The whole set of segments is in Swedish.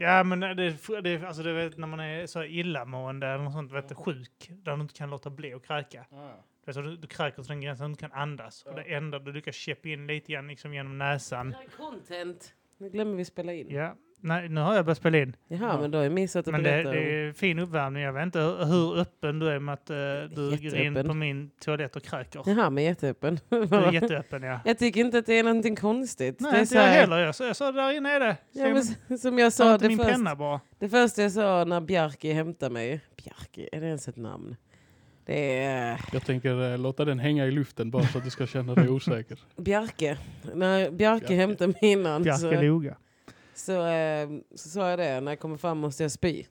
Ja, men det, det, alltså, det vet, när man är så illamående eller något sånt, vet, du, sjuk, där du inte kan låta bli att kräka. Vet, du, du kräker till den gränsen att du inte kan andas. Och det enda du lyckas käppa in lite grann liksom, genom näsan. Content. Nu glömmer vi spela in. Ja, nej, nu har jag börjat spela in. Jaha, men då har jag missat att Men det, berätta. det är fin uppvärmning. Jag vet inte hur, hur öppen du är med att uh, du går in på min toalett och kräker. Jaha, men jätteöppen. Du är jätteöppen, ja. jag tycker inte att det är någonting konstigt. Nej, det är inte så jag här- heller. Jag sa, jag sa där inne är det. Ja, men, som jag sa, det, min först, penna bara. det första jag sa när Bjarki hämtade mig. Bjarki, är det ens ett namn? Det är Jag tänker eh, låta den hänga i luften bara så att du ska känna dig osäker. Bjarke. När Bjarke Bjarke. hämtade mig innan Bjarke så, Loga. Så, eh, så sa jag det. När jag kommer fram måste jag spy.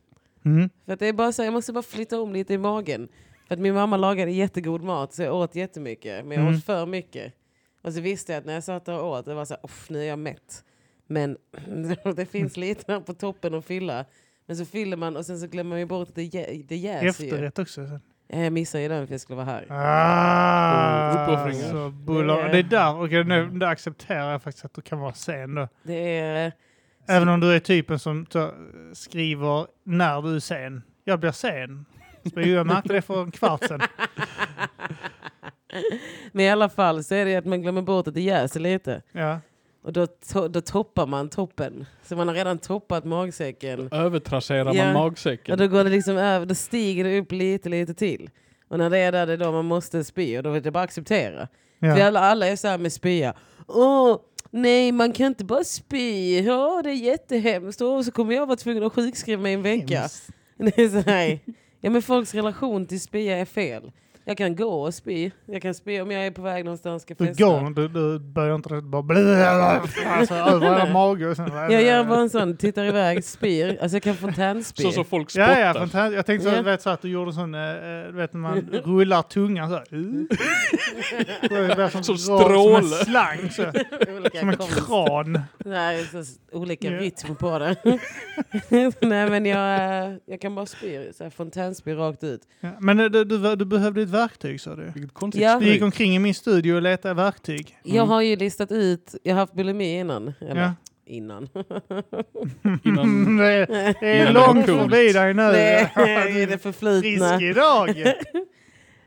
Mm. För att det är bara så, jag måste bara flytta om lite i magen. För att min mamma lagade jättegod mat så jag åt jättemycket. Men jag Mm. åt för mycket. Och så visste jag att när jag satt där och åt, det var så här, "Uff, nu är jag mätt. Men det finns lite här på toppen att fylla. Men så fyller man och sen så glömmer man ju bort att det, jä- det jäser ju. Efterrätt också. sen. Ja, Jag missade ju den för jag skulle vara här. Ah, uppoffringar. så bullar. Det är där, och nu, där accepterar jag faktiskt att du kan vara sen då. Det är... Även om du är typen som skriver när du är sen. Jag blir sen. Så jag märkte det för en kvart sedan. Men i alla fall så är det att man glömmer bort att det jäser lite. Ja. Och då, to- då toppar man toppen. Så man har redan toppat magsäcken. Övertrasserar Ja. man Och magsäcken. då går det liksom över, då stiger det upp lite, lite till. Och när det är där, det är då man måste spy. Och då är det bara acceptera. För Ja. alla, alla är så här med spya. Åh, nej man kan inte bara spy. Ja, det är jättehemskt. Och så kommer jag vara tvungen att sjukskriva mig en vecka. Är så här. Ja, men folks relation till spya är fel. Jag kan gå och spy. Jag kan spy om jag är på väg någonstans ska Du festa. går, du, du börjar inte bara blä, alltså, över hela magen. Jag gör bara en sån, tittar iväg, spyr. Alltså jag kan fontänspy. Så som folk spottar. Ja, ja, fantastiskt. Jag tänkte så, Ja. du vet, så att du gjorde sån, eh, du vet när man rullar tungan så här. Blir som, Som stråle. Som en slang, så. olika som en konst- kran. Nej, så olika Ja. rytm på det. Nej men jag, eh, jag kan bara spy, fontänspy rakt ut. Ja, men eh, du, du, du behövde ett verktyg sa du. Vilket konstigt Ja. Du gick omkring i min studio och letade verktyg. Jag har ju listat ut, jag har haft bulimi innan. Eller Ja. innan. Innan, det, är- det är långt förbi dig nu. det är det förflutna. Frisk idag.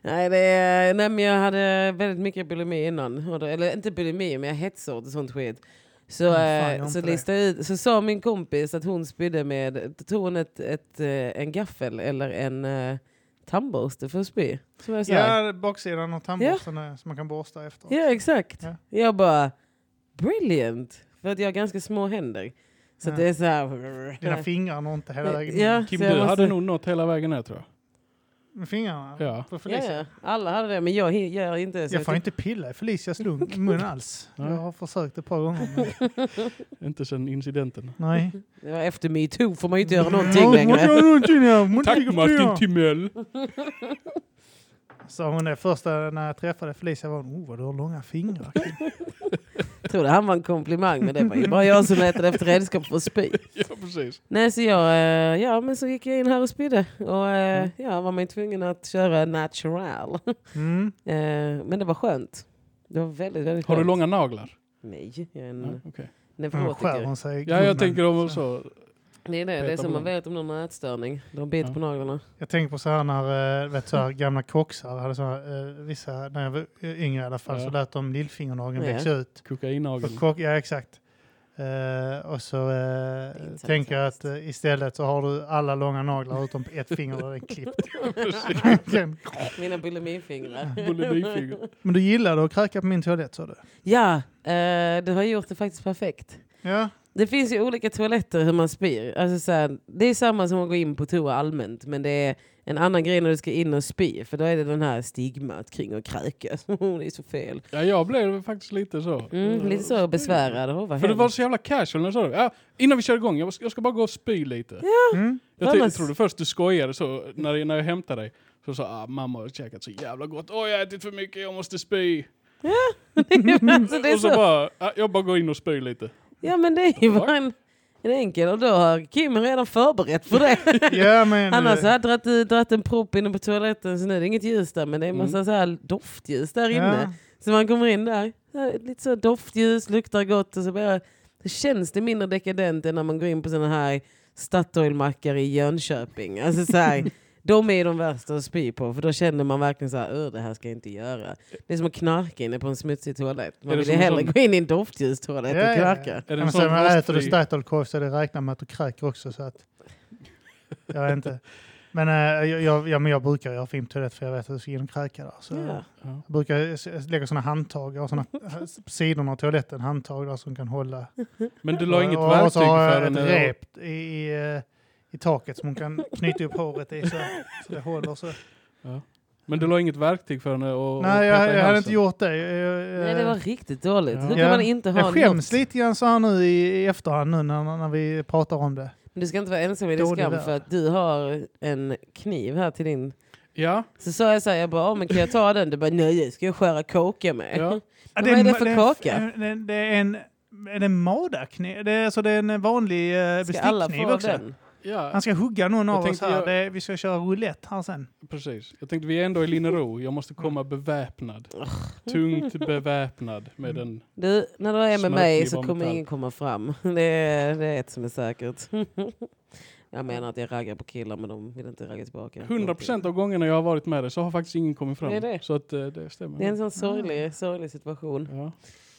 Nej, det är, nej men jag hade väldigt mycket bulimi innan. Eller inte bulimi, men jag hetsåt och sånt skit. Så, Mm, fan, eh, så, listade ut, så sa min kompis att hon spydde med, tog hon ett, ett, eh, en gaffel eller en uh, tandborste för att spy. Så jag så här, Ja, baksidan av tandborsten är som man kan borsta efter. ja exakt. Ja. Jag bara, brilliant. För att jag har ganska små händer. Så Ja. det är så här... Dina fingrar når inte hela vägen Ja. in. Kim, Så du måste- hade nog nått hela vägen ner tror jag. Med fingrarna? Ja. På Ja, Felicia? ja, alla hade det, men jag gör inte så. Jag får inte pilla i Felicias mun alls. Jag har försökt ett par gånger. Men Inte sen incidenten. nej. Det var efter metoo får man ju inte göra någonting längre. Tack Martin Timell! Sa hon det första när jag träffade Felicia var hon, oh vad du har långa fingrar. Jag trodde han var en komplimang, men det var ju bara jag som letade efter redskap för att spy. Ja, precis. Nej, så jag, eh, ja, men så gick jag in här och spydde. Och eh, ja, var man ju tvungen att köra natural. Mm. Eh, Men det var skönt. Det var väldigt, väldigt Har skönt. du långa naglar? Nej, jag är en skär hon sig i Ja, jag tänker om så. Det är det, det är som man vet om någon har ätstörning. De biter Ja. på naglarna. Jag tänker på så här när eh, vet, så här, gamla kocksar hade så här, eh, vissa, när jag var yngre i alla fall, Ja. så lät de lillfingernageln Ja. växa ut. Kokainnageln. Och kock, ja, exakt. Eh, och så inte tänker jag att eh, istället så har du alla långa naglar utom på ett finger där det är klippt. Mina bulimifingrar. Men du gillade att kräka på min toalett sa du? Ja, du har gjort det faktiskt perfekt. Ja. Det finns ju olika toaletter hur man spyr. Alltså så här, det är samma som att gå in på toa allmänt. Men det är en annan grej när du ska in och spy. För då är det den här stigmat kring att kräkas. det är så fel. Ja, jag blev faktiskt lite så. Mm, lite så besvärad. Oh, För det var hemskt. så jävla casual när du sa det. Ja, innan vi kör igång, jag ska, jag ska bara gå och spy lite. Mm. Jag, jag trodde först du skojade så när, när jag hämtade dig. Så sa ah, mamma har käkat så jävla gott. Åh jag har ätit för mycket, jag måste spy. alltså, det är och så, så. bara, jag bara går in och spyr lite. Ja men det är ju bara en, en enkel. Och då har Kim redan förberett för det. Ja, men, så eh, här dratt, en propp inne på toaletten så nu är det inget ljus där men det är en massa så här doftljus där inne. ja. Så man kommer in där, lite så doftljus, luktar gott och så bara, så känns det mindre dekadent än när man går in på sådana här Statoilmackar i Jönköping. Alltså så här, de är ju de värsta att spy på för då känner man verkligen så här, "Ugh, det här ska jag inte göra. Det är som att knarka inne på en smutsig toalett. Man det vill ju hellre sån- gå in i en doftljustoalett Ja, och ja, ja. knarka. Är det sån när äter du Statoil-korv så är det räknar med att du kräker också. Så att, jag vet inte. Men, eh, jag, jag, ja, men jag brukar göra film toalett för jag vet att jag ska in och kräka där. Så Ja. Ja. Jag brukar lägga sådana handtag och såna, på sidorna av toaletten, handtag där som kan hålla. Men du la inget och, och så verktyg har jag för ett rep i, i, eh, i taket som man kan knyta upp håret i så, så det håller. Så. Ja. Men du la inget verktyg för henne och Nej, och jag, jag hade inte gjort det. Jag, Nej, det var riktigt dåligt. Ja. Hur kan Ja. man inte ha jag skäms något? lite grann så här nu i, i efterhand nu när, när vi pratar om det. Du ska inte vara ensam i din skam för att du har en kniv här till din... Ja, Så sa jag så här, jag bara, "Ja, men kan jag ta den? Du bara, nej, det ska jag skära kåka med. ja. Men vad är det för en- kaka? Det, det är en, är det en madarkniv? Det är, alltså det är en vanlig eh, Ska alla bestickniv få också. den? Ja. Han ska hugga någon Jag av oss här. jag- Det, vi ska köra roulette här sen. Precis. Jag tänkte vi är ändå i Linnero. Jag måste komma beväpnad. Tungt beväpnad med en... Du, när du är med mig så kommer ingen komma fram. Det är, det är ett som är säkert. Jag menar att jag raggar på killar men de vill inte ragga tillbaka. 100% av gångerna jag har varit med dig så har faktiskt ingen kommit fram. Det är det. Så att eh, det stämmer. Det är en sån sorglig, sorglig situation. ja.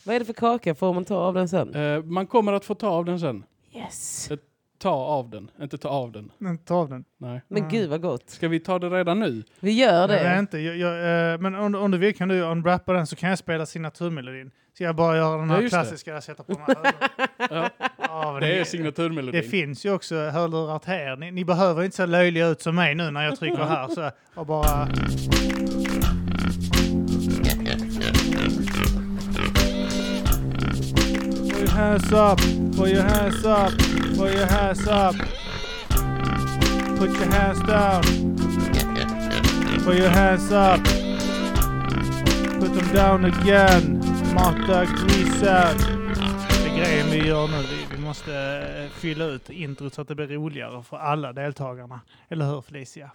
Vad är det för kaka? Får man ta av den sen? Eh, man kommer att få ta av den sen. Yes! Ta av den, inte ta av den. Men ta av den. Nej. Men gud vad gott. Ska vi ta det redan nu? Vi gör det. inte. Jag, jag, eh, men om, om du vill kan du unwrappa den så kan jag spela signaturmelodin. Så jag bara göra den Ja, här just det. klassiska, jag sätter på mig hörlurar. Ja, Ja, men det är signaturmelodin. det finns ju också hörlurar här. Ni, ni behöver inte se löjliga ut som mig nu när jag trycker här. Så, och bara... Put your hands up, put your hands up, put your hands up. Put your hands down. Put your hands up. Put them down again. Marta grisen. Det grejen vi gör nu. Vi, vi måste eh, fylla ut introt så att det blir roligare för alla deltagarna. Eller hur Felicia?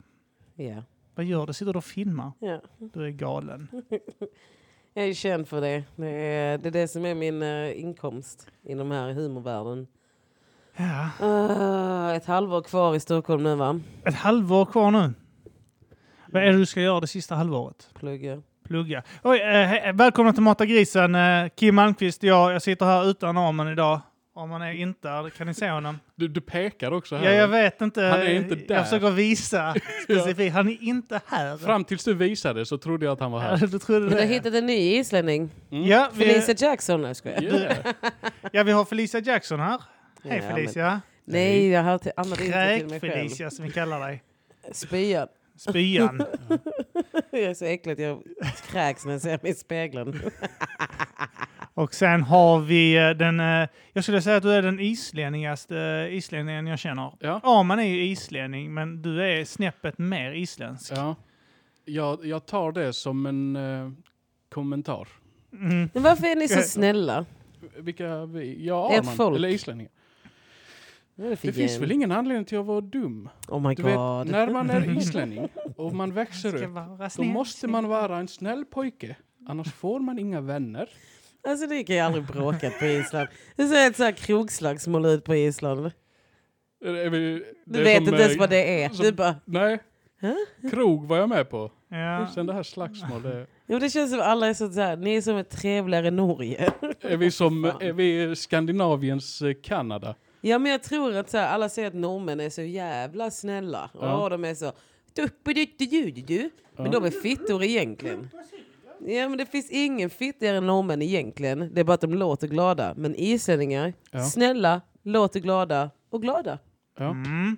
Ja. Vad gör du? Sitter du och filmar? ja. Du är galen. Jag är känd för det. Det är det, är det som är min eh, inkomst inom här humorvärlden. Ja. Ah, ett halvår kvar i Stockholm nu va? Ett halvår kvar nu. Vad är det du ska göra det sista halvåret? Plugga. Plugga. Oj, eh, he- välkomna till Mata grisen. Eh, Kim Malmqvist, jag, jag sitter här utan armen idag. Om man är inte här, kan ni se honom? Du, du pekar också här. Ja, jag vet inte. Han är inte där. Jag försöker visa specifikt. Han är inte här. Fram tills du visade så trodde jag att han var Ja, här. du trodde du har det? hittat en ny islänning. Mm. Ja, vi, Felicia Jackson. Nej, jag skojar. Yeah. ja, vi har Felicia Jackson här. Hej Ja, Felicia. Nej, jag har till- använt inte till mig själv. Kräk-Felicia som vi kallar dig. Spyan. Spyan. Jag är så äcklig att jag kräks när jag ser mig i spegeln. Och sen har vi eh, den, eh, jag skulle säga att du är den islänningaste eh, islänningen jag känner. Ja. Arman är ju islänning, men du är snäppet mer isländsk. Ja. Jag, jag tar det som en eh, kommentar. Mm. Men varför är ni så snälla? Vilka vi? Ja, Ett Arman. Eller islänningar. Det Det finns väl ingen anledning till att vara dum? Oh my Du vet, god. när man är islänning och man växer upp, då måste man vara en snäll pojke. Annars får man inga vänner. Alltså det kan jag aldrig bråkat på Island. Det ser ett så här krogslagsmål ut på Island. Du det är vet inte ens vad det är. som- Du bara, Nej. Hä? Krog var jag med på. Ja. Sen det här slagsmål, det, jo, det känns som alla är så här, ni är som ett trevligare Norge. är vi som är vi Skandinaviens eh, Kanada? Ja men jag tror att så här, alla säger att norrmän är så jävla snälla. Ja. Och de är så... Men Ja. de är fittor egentligen. Ja men det finns ingen fittigare än norrmän egentligen. Det är bara att de låter glada. Men islänningar, Ja. snälla, låter glada och glada. Ja. Mm.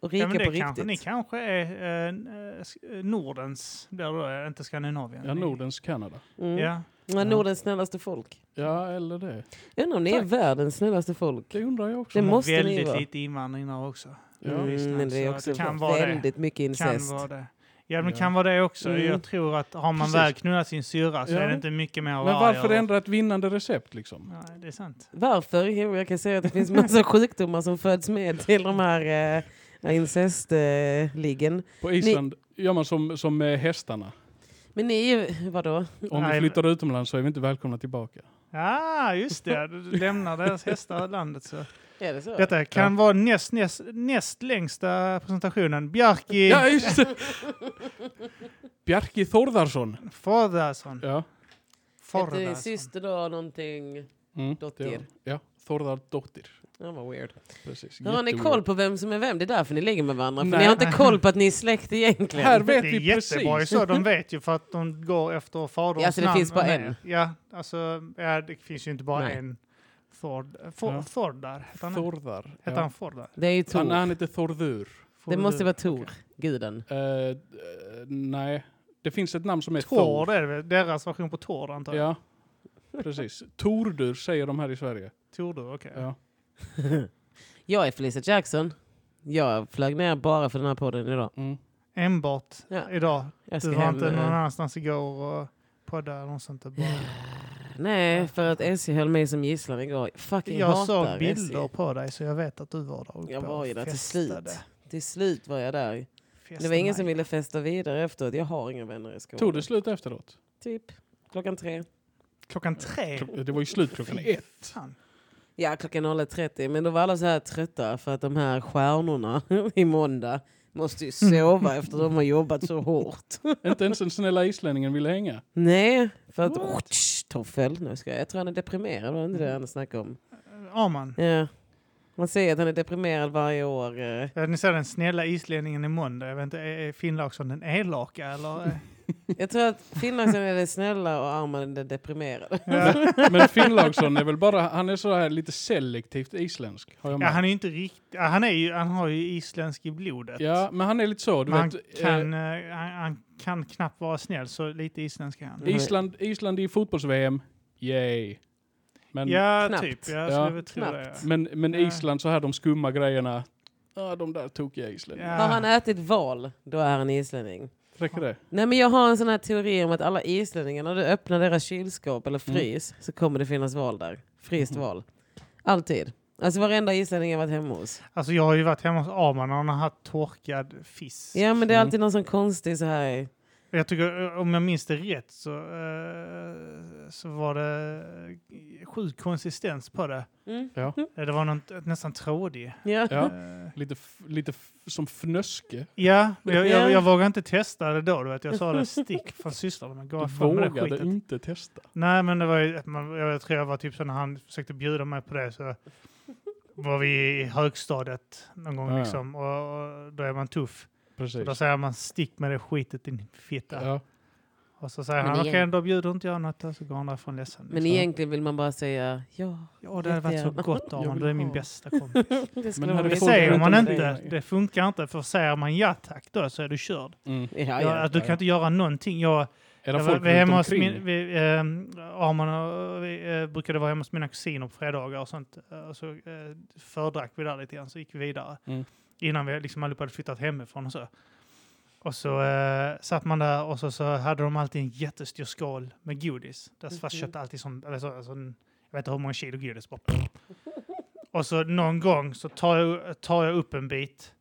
Och Ja, rika men på det kanske, ni riktigt. kanske är eh, eh, Nordens, blir det då, eh, inte Skandinavien. Ja, Ni- Nordens Kanada. Mm. Ja. Ja. Nordens snällaste folk. Ja, eller det. Jag undrar om ni är Tack. världens snällaste folk. Det undrar jag också. Det måste ni väldigt vara. lite invandring där också. Ja. Mm, men det är så också det kan vara det. väldigt mycket Kan incest. vara det. Ja, men Ja. kan vara det också. Mm. Jag tror att har man Precis. väl knullat sin syrra så Ja. är det inte mycket mer att Men vara varför över. ändra ett vinnande recept liksom? Nej, det är sant. Varför? Jo, jag kan säga att det finns massa sjukdomar som föds med till de här eh, incestliggen. På Island gör man som, som med hästarna. Men ni är ju, vadå? Om vi flyttar utomlands så är vi inte välkomna tillbaka. Ja, just det. Du lämnar deras hästar landet så. Är det så? Detta kan vara näst, näst, näst längsta presentationen. Bjarki Ja, just det. Bjarki Þórðarsson. Fordarsson. Ja. Hette din syster då någonting? Mm, Dottir. var- Ja, Þórðardóttir. Det var weird. Precis. Har ni koll på vem som är vem? Det är därför ni ligger med varandra. För Nej. ni har inte koll på att ni är släkt egentligen. Här vet Det är vi jättebra precis. så. De vet ju för att de går efter faderns Ja, så det namn finns bara en? Ja, alltså, ja, det finns ju inte bara Nej. en Ford. For, Ja. Fordar. Heter han, heter Ja. han Fordar? Det är ju Han, Tor. han heter Þórður. Det måste vara Tor, Okej. guden. Eh, eh, nej, det finns ett namn som är Tord Thor. är det? Deras version på Tord antar jag. Ja, precis. Tordur säger de här i Sverige. Tordur, okej. Ja. Jag är Felicia Jackson. Jag flög ner bara för den här podden idag. Mm. Enbart Ja. idag. Jag ska Du var hem, inte eh, någon annanstans igår och poddade eller något sånt. där Bara. Nej, för att SJ höll mig som gisslan igår. Fucking Jag hatar såg SJ. bilder på dig så jag vet att du var där uppe Jag var ju där till slut. Till slut var jag där. Det var ingen som ville festa vidare efteråt. Jag har inga vänner i skolan. Tog det slut efteråt? Typ klockan tre. Klockan tre? Det var ju slut klockan ett. Fan. Ja, klockan 01.30. Men då var alla så här trötta för att de här stjärnorna i måndag måste ju sova efter att de har jobbat så hårt. Inte ens den snälla islänningen ville hänga. Nej, för att... Tsch, toffel. Nu ska jag. jag tror han är deprimerad, var det inte det han snackade om? Arman. Ja. Man säger att han är deprimerad varje år. eh. Ja, Ni ser den snälla islänningen i måndag. Jag vet inte, är är Finnlaugsson den elaka eller? Jag tror att Finnlaxen är det snälla och Arman är det deprimerade. ja. Men Finnlaugsson är väl bara, han är så här lite selektivt isländsk. Har jag ja, han är ju inte riktigt... Han, är ju, han har ju isländsk i blodet. Ja, men han är lite så. Du Men han, vet, kan, eh, eh, han, han kan knappt vara snäll, så lite isländsk är han. Island, Island i fotbolls-VM, yay. Men, ja, knappt. typ. Jag Ja. skulle väl tro det. Ja. men, men Ja. Island, så här de skumma grejerna. Ja, de där tokiga islänningarna. Ja. Har han ätit val, då är han islänning. Räcker det? Nej men jag har en sån här teori om att alla islänningar, när du öppnar deras kylskåp eller Mm. frys så kommer det finnas val där. Fryst val. Alltid. Alltså varenda islänning jag varit hemma hos. Alltså jag har ju varit hemma hos Arman och han har haft torkad fisk. Ja men det är Mm. alltid någon sån konstig så här. Jag tycker, eh, om jag minns det rätt, så, eh, så var det eh, sjuk konsistens på det. Mm. Ja. Eh, Det var något, nästan trådig. Ja. Ja. Lite, lite som fnöske. Ja, jag, Ja. jag, jag vågade inte testa det då. Du vet. Jag sa det stick från systern. Men gå Du vågade inte testa. Nej, men det var ju, jag tror jag var typ så när han försökte bjuda mig på det så var vi i högstadiet någon gång Ja, ja. liksom. Och, och då är man tuff. Så Precis. då säger man stick med det skitet din fitta. Ja. Och så säger Men han okej, igen- då bjuder inte jag något. Och så går han därifrån ledsen. Men liksom. egentligen vill man bara säga ja. Ja, det hade varit så gott Jag Arman. vill Du är min bästa kompis. Det Men Det säger man inte. dig? Det funkar inte. För säger man ja tack då så är du körd. Mm. Ja, Ja, ja. att du ja. kan inte göra någonting. Jag, Är det jag folk vi hemma hos min, vi, eh, Arman och vi eh, brukade vara hemma hos mina kusiner på fredagar och sånt. Eh, Och så eh, fördrack vi där lite grann, så gick vi vidare. Mm. Innan vi liksom allihopa hade flyttat hemifrån och så. Och så eh, satt man där och så, så hade de alltid en jättestor skål med godis. Deras farsa Mhm. köpte alltid som, eller så, alltså, jag vet inte hur många kilo godis. Bara. Och så någon gång så tar jag, tar jag upp en bit.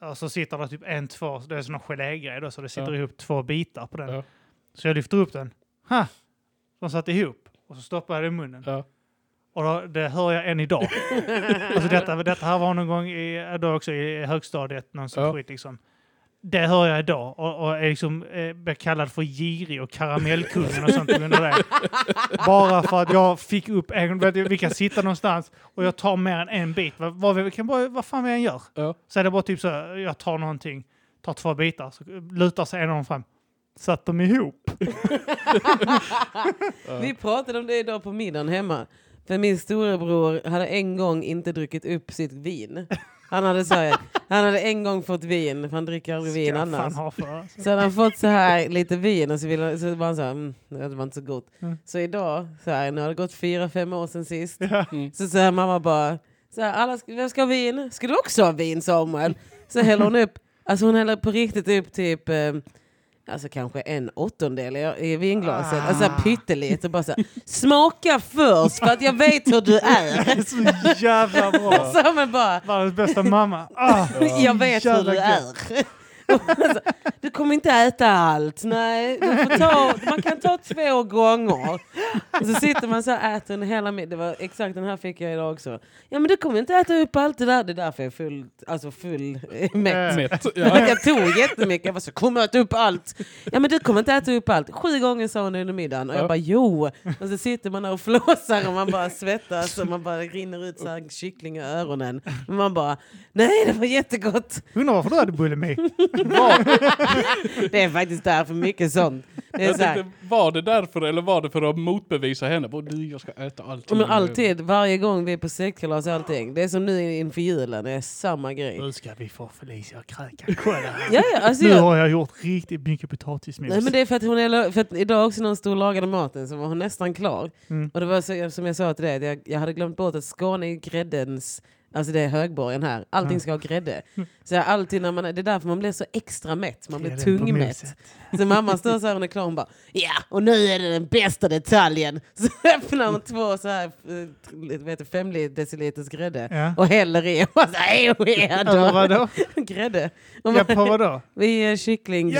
Och så sitter det typ en, två, det är sån gelégrej då, så det sitter Ja. ihop två bitar på den. Ja. Så jag lyfter upp den. Ha! De satt ihop. Och så stoppar jag det i munnen. Ja. Och då, det hör jag än idag. alltså detta, detta här var någon gång i, då också i högstadiet, någon sån Ja. skit liksom. Det hör jag idag och, och är liksom, eh, blir kallad för girig och karamellkungen och sånt av det. Bara för att jag fick upp en, vi kan sitta någonstans och jag tar mer än en bit. Vad, vad, vi kan bara, vad fan vi än gör. Ja. Så är det bara typ så, jag tar någonting, tar två bitar, så lutar sig en av dem fram. Satt de ihop? Vi pratade om det idag på middagen hemma. För min storebror hade en gång inte druckit upp sitt vin. Han hade, så här, han hade en gång fått vin, för han dricker aldrig vin Ska annars. ha för, alltså. Så hade han fått så här lite vin och så, ville, så var han så här, mm, det var inte så gott. Mm. Så idag, så här, nu har det gått fyra, fem år sedan sist. Ja. Så säger mamma bara, så här, alla ska, vem ska ha vin? Ska du också ha vin Samuel? Så häller hon upp, alltså hon häller på riktigt upp typ eh, Alltså kanske en åttondel i, vinglaset, Ah. alltså pyttelite och bara så här, smaka först för att jag vet hur du är. Så jävla bra. Bara, Världens bästa mamma. Ah, jag vet hur du gött. är. Och så, du kommer inte äta allt. Nej, ta, man kan ta två gånger. Och så sitter man så och äter en hela middag. Det var exakt den här fick jag idag också. Ja men du kommer inte äta upp allt det där. Det är därför jag är full, alltså full eh, mätt. Mätt. Ja. Jag tog jättemycket. Jag var så, kommer äta upp allt. Ja men du kommer inte äta upp allt. Sju gånger sa hon under middagen. Och jag Ja. bara jo. Och så sitter man där och flåsar och man bara svettas och man bara rinner ut så här kyckling i öronen. Men man bara nej det var jättegott. Undrar varför du hade bulimi? Det är faktiskt därför mycket sånt. Det är Jag så här, tänkte, var det därför eller var det för att motbevisa henne? Bara, du, jag ska äta allting. men alltid, varje gång vi är på släktkalas och allting. Det är som nu inför julen, det är samma grej. Nu ska vi få Felicia att kräka. Kolla. Ja, ja, alltså Nu jag, har jag gjort riktigt mycket potatismos. Nej men det är för att hon är, för att idag också när hon stod och lagade maten så var hon nästan klar. Mm. Och det var så, som jag sa till dig, jag, jag hade glömt bort att Skåne är gräddens, alltså det är högborgen här. Allting ska ha grädde. Så alltid när man, det är därför man blir så extra mätt, man blir tungmätt. Så mamma står så här och är klar hon bara ja och nu är det den bästa detaljen. Så öppnar hon två så här, vet du, fem deciliters grädde Ja. och häller i. Och så här, vadå? Grädde. Och Ja, man- på vadå? Vi är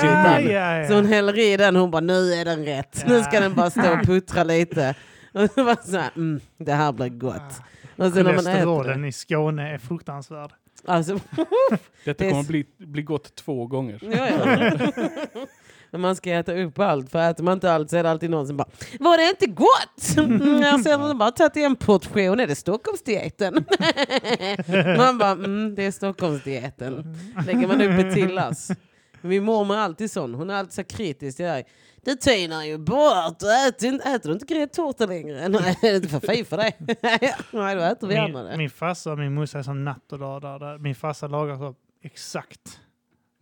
Ja, ja, ja. Så hon häller i den hon bara nu är den rätt. Nu ska Ja. den bara stå och puttra lite. Och så bara så här, mm, det här blir gott. Och så när man äter Kolesterollen det. i Skåne är fruktansvärd. Alltså, Detta det kommer s- bli, bli gott två gånger. ja, ja. Men man ska äta upp allt, för äter man inte allt så är det alltid någon som bara Var det inte gott? Mm, Jag ser bara tagit en portion, är det Stockholmsdieten? Man bara, mm, det är Stockholmsdieten. Lägger man upp ett till lass. Min mormor är alltid sån, hon är alltid så kritisk till det här. Du tynar ju bort, du äter, inte- äter du inte gräddtårta längre? Nej, det är inte för fy för det. Nej, då äter vi andra Min, det. min farsa och min morsa är som natt och dag. Där, där. Min farsa lagar så exakt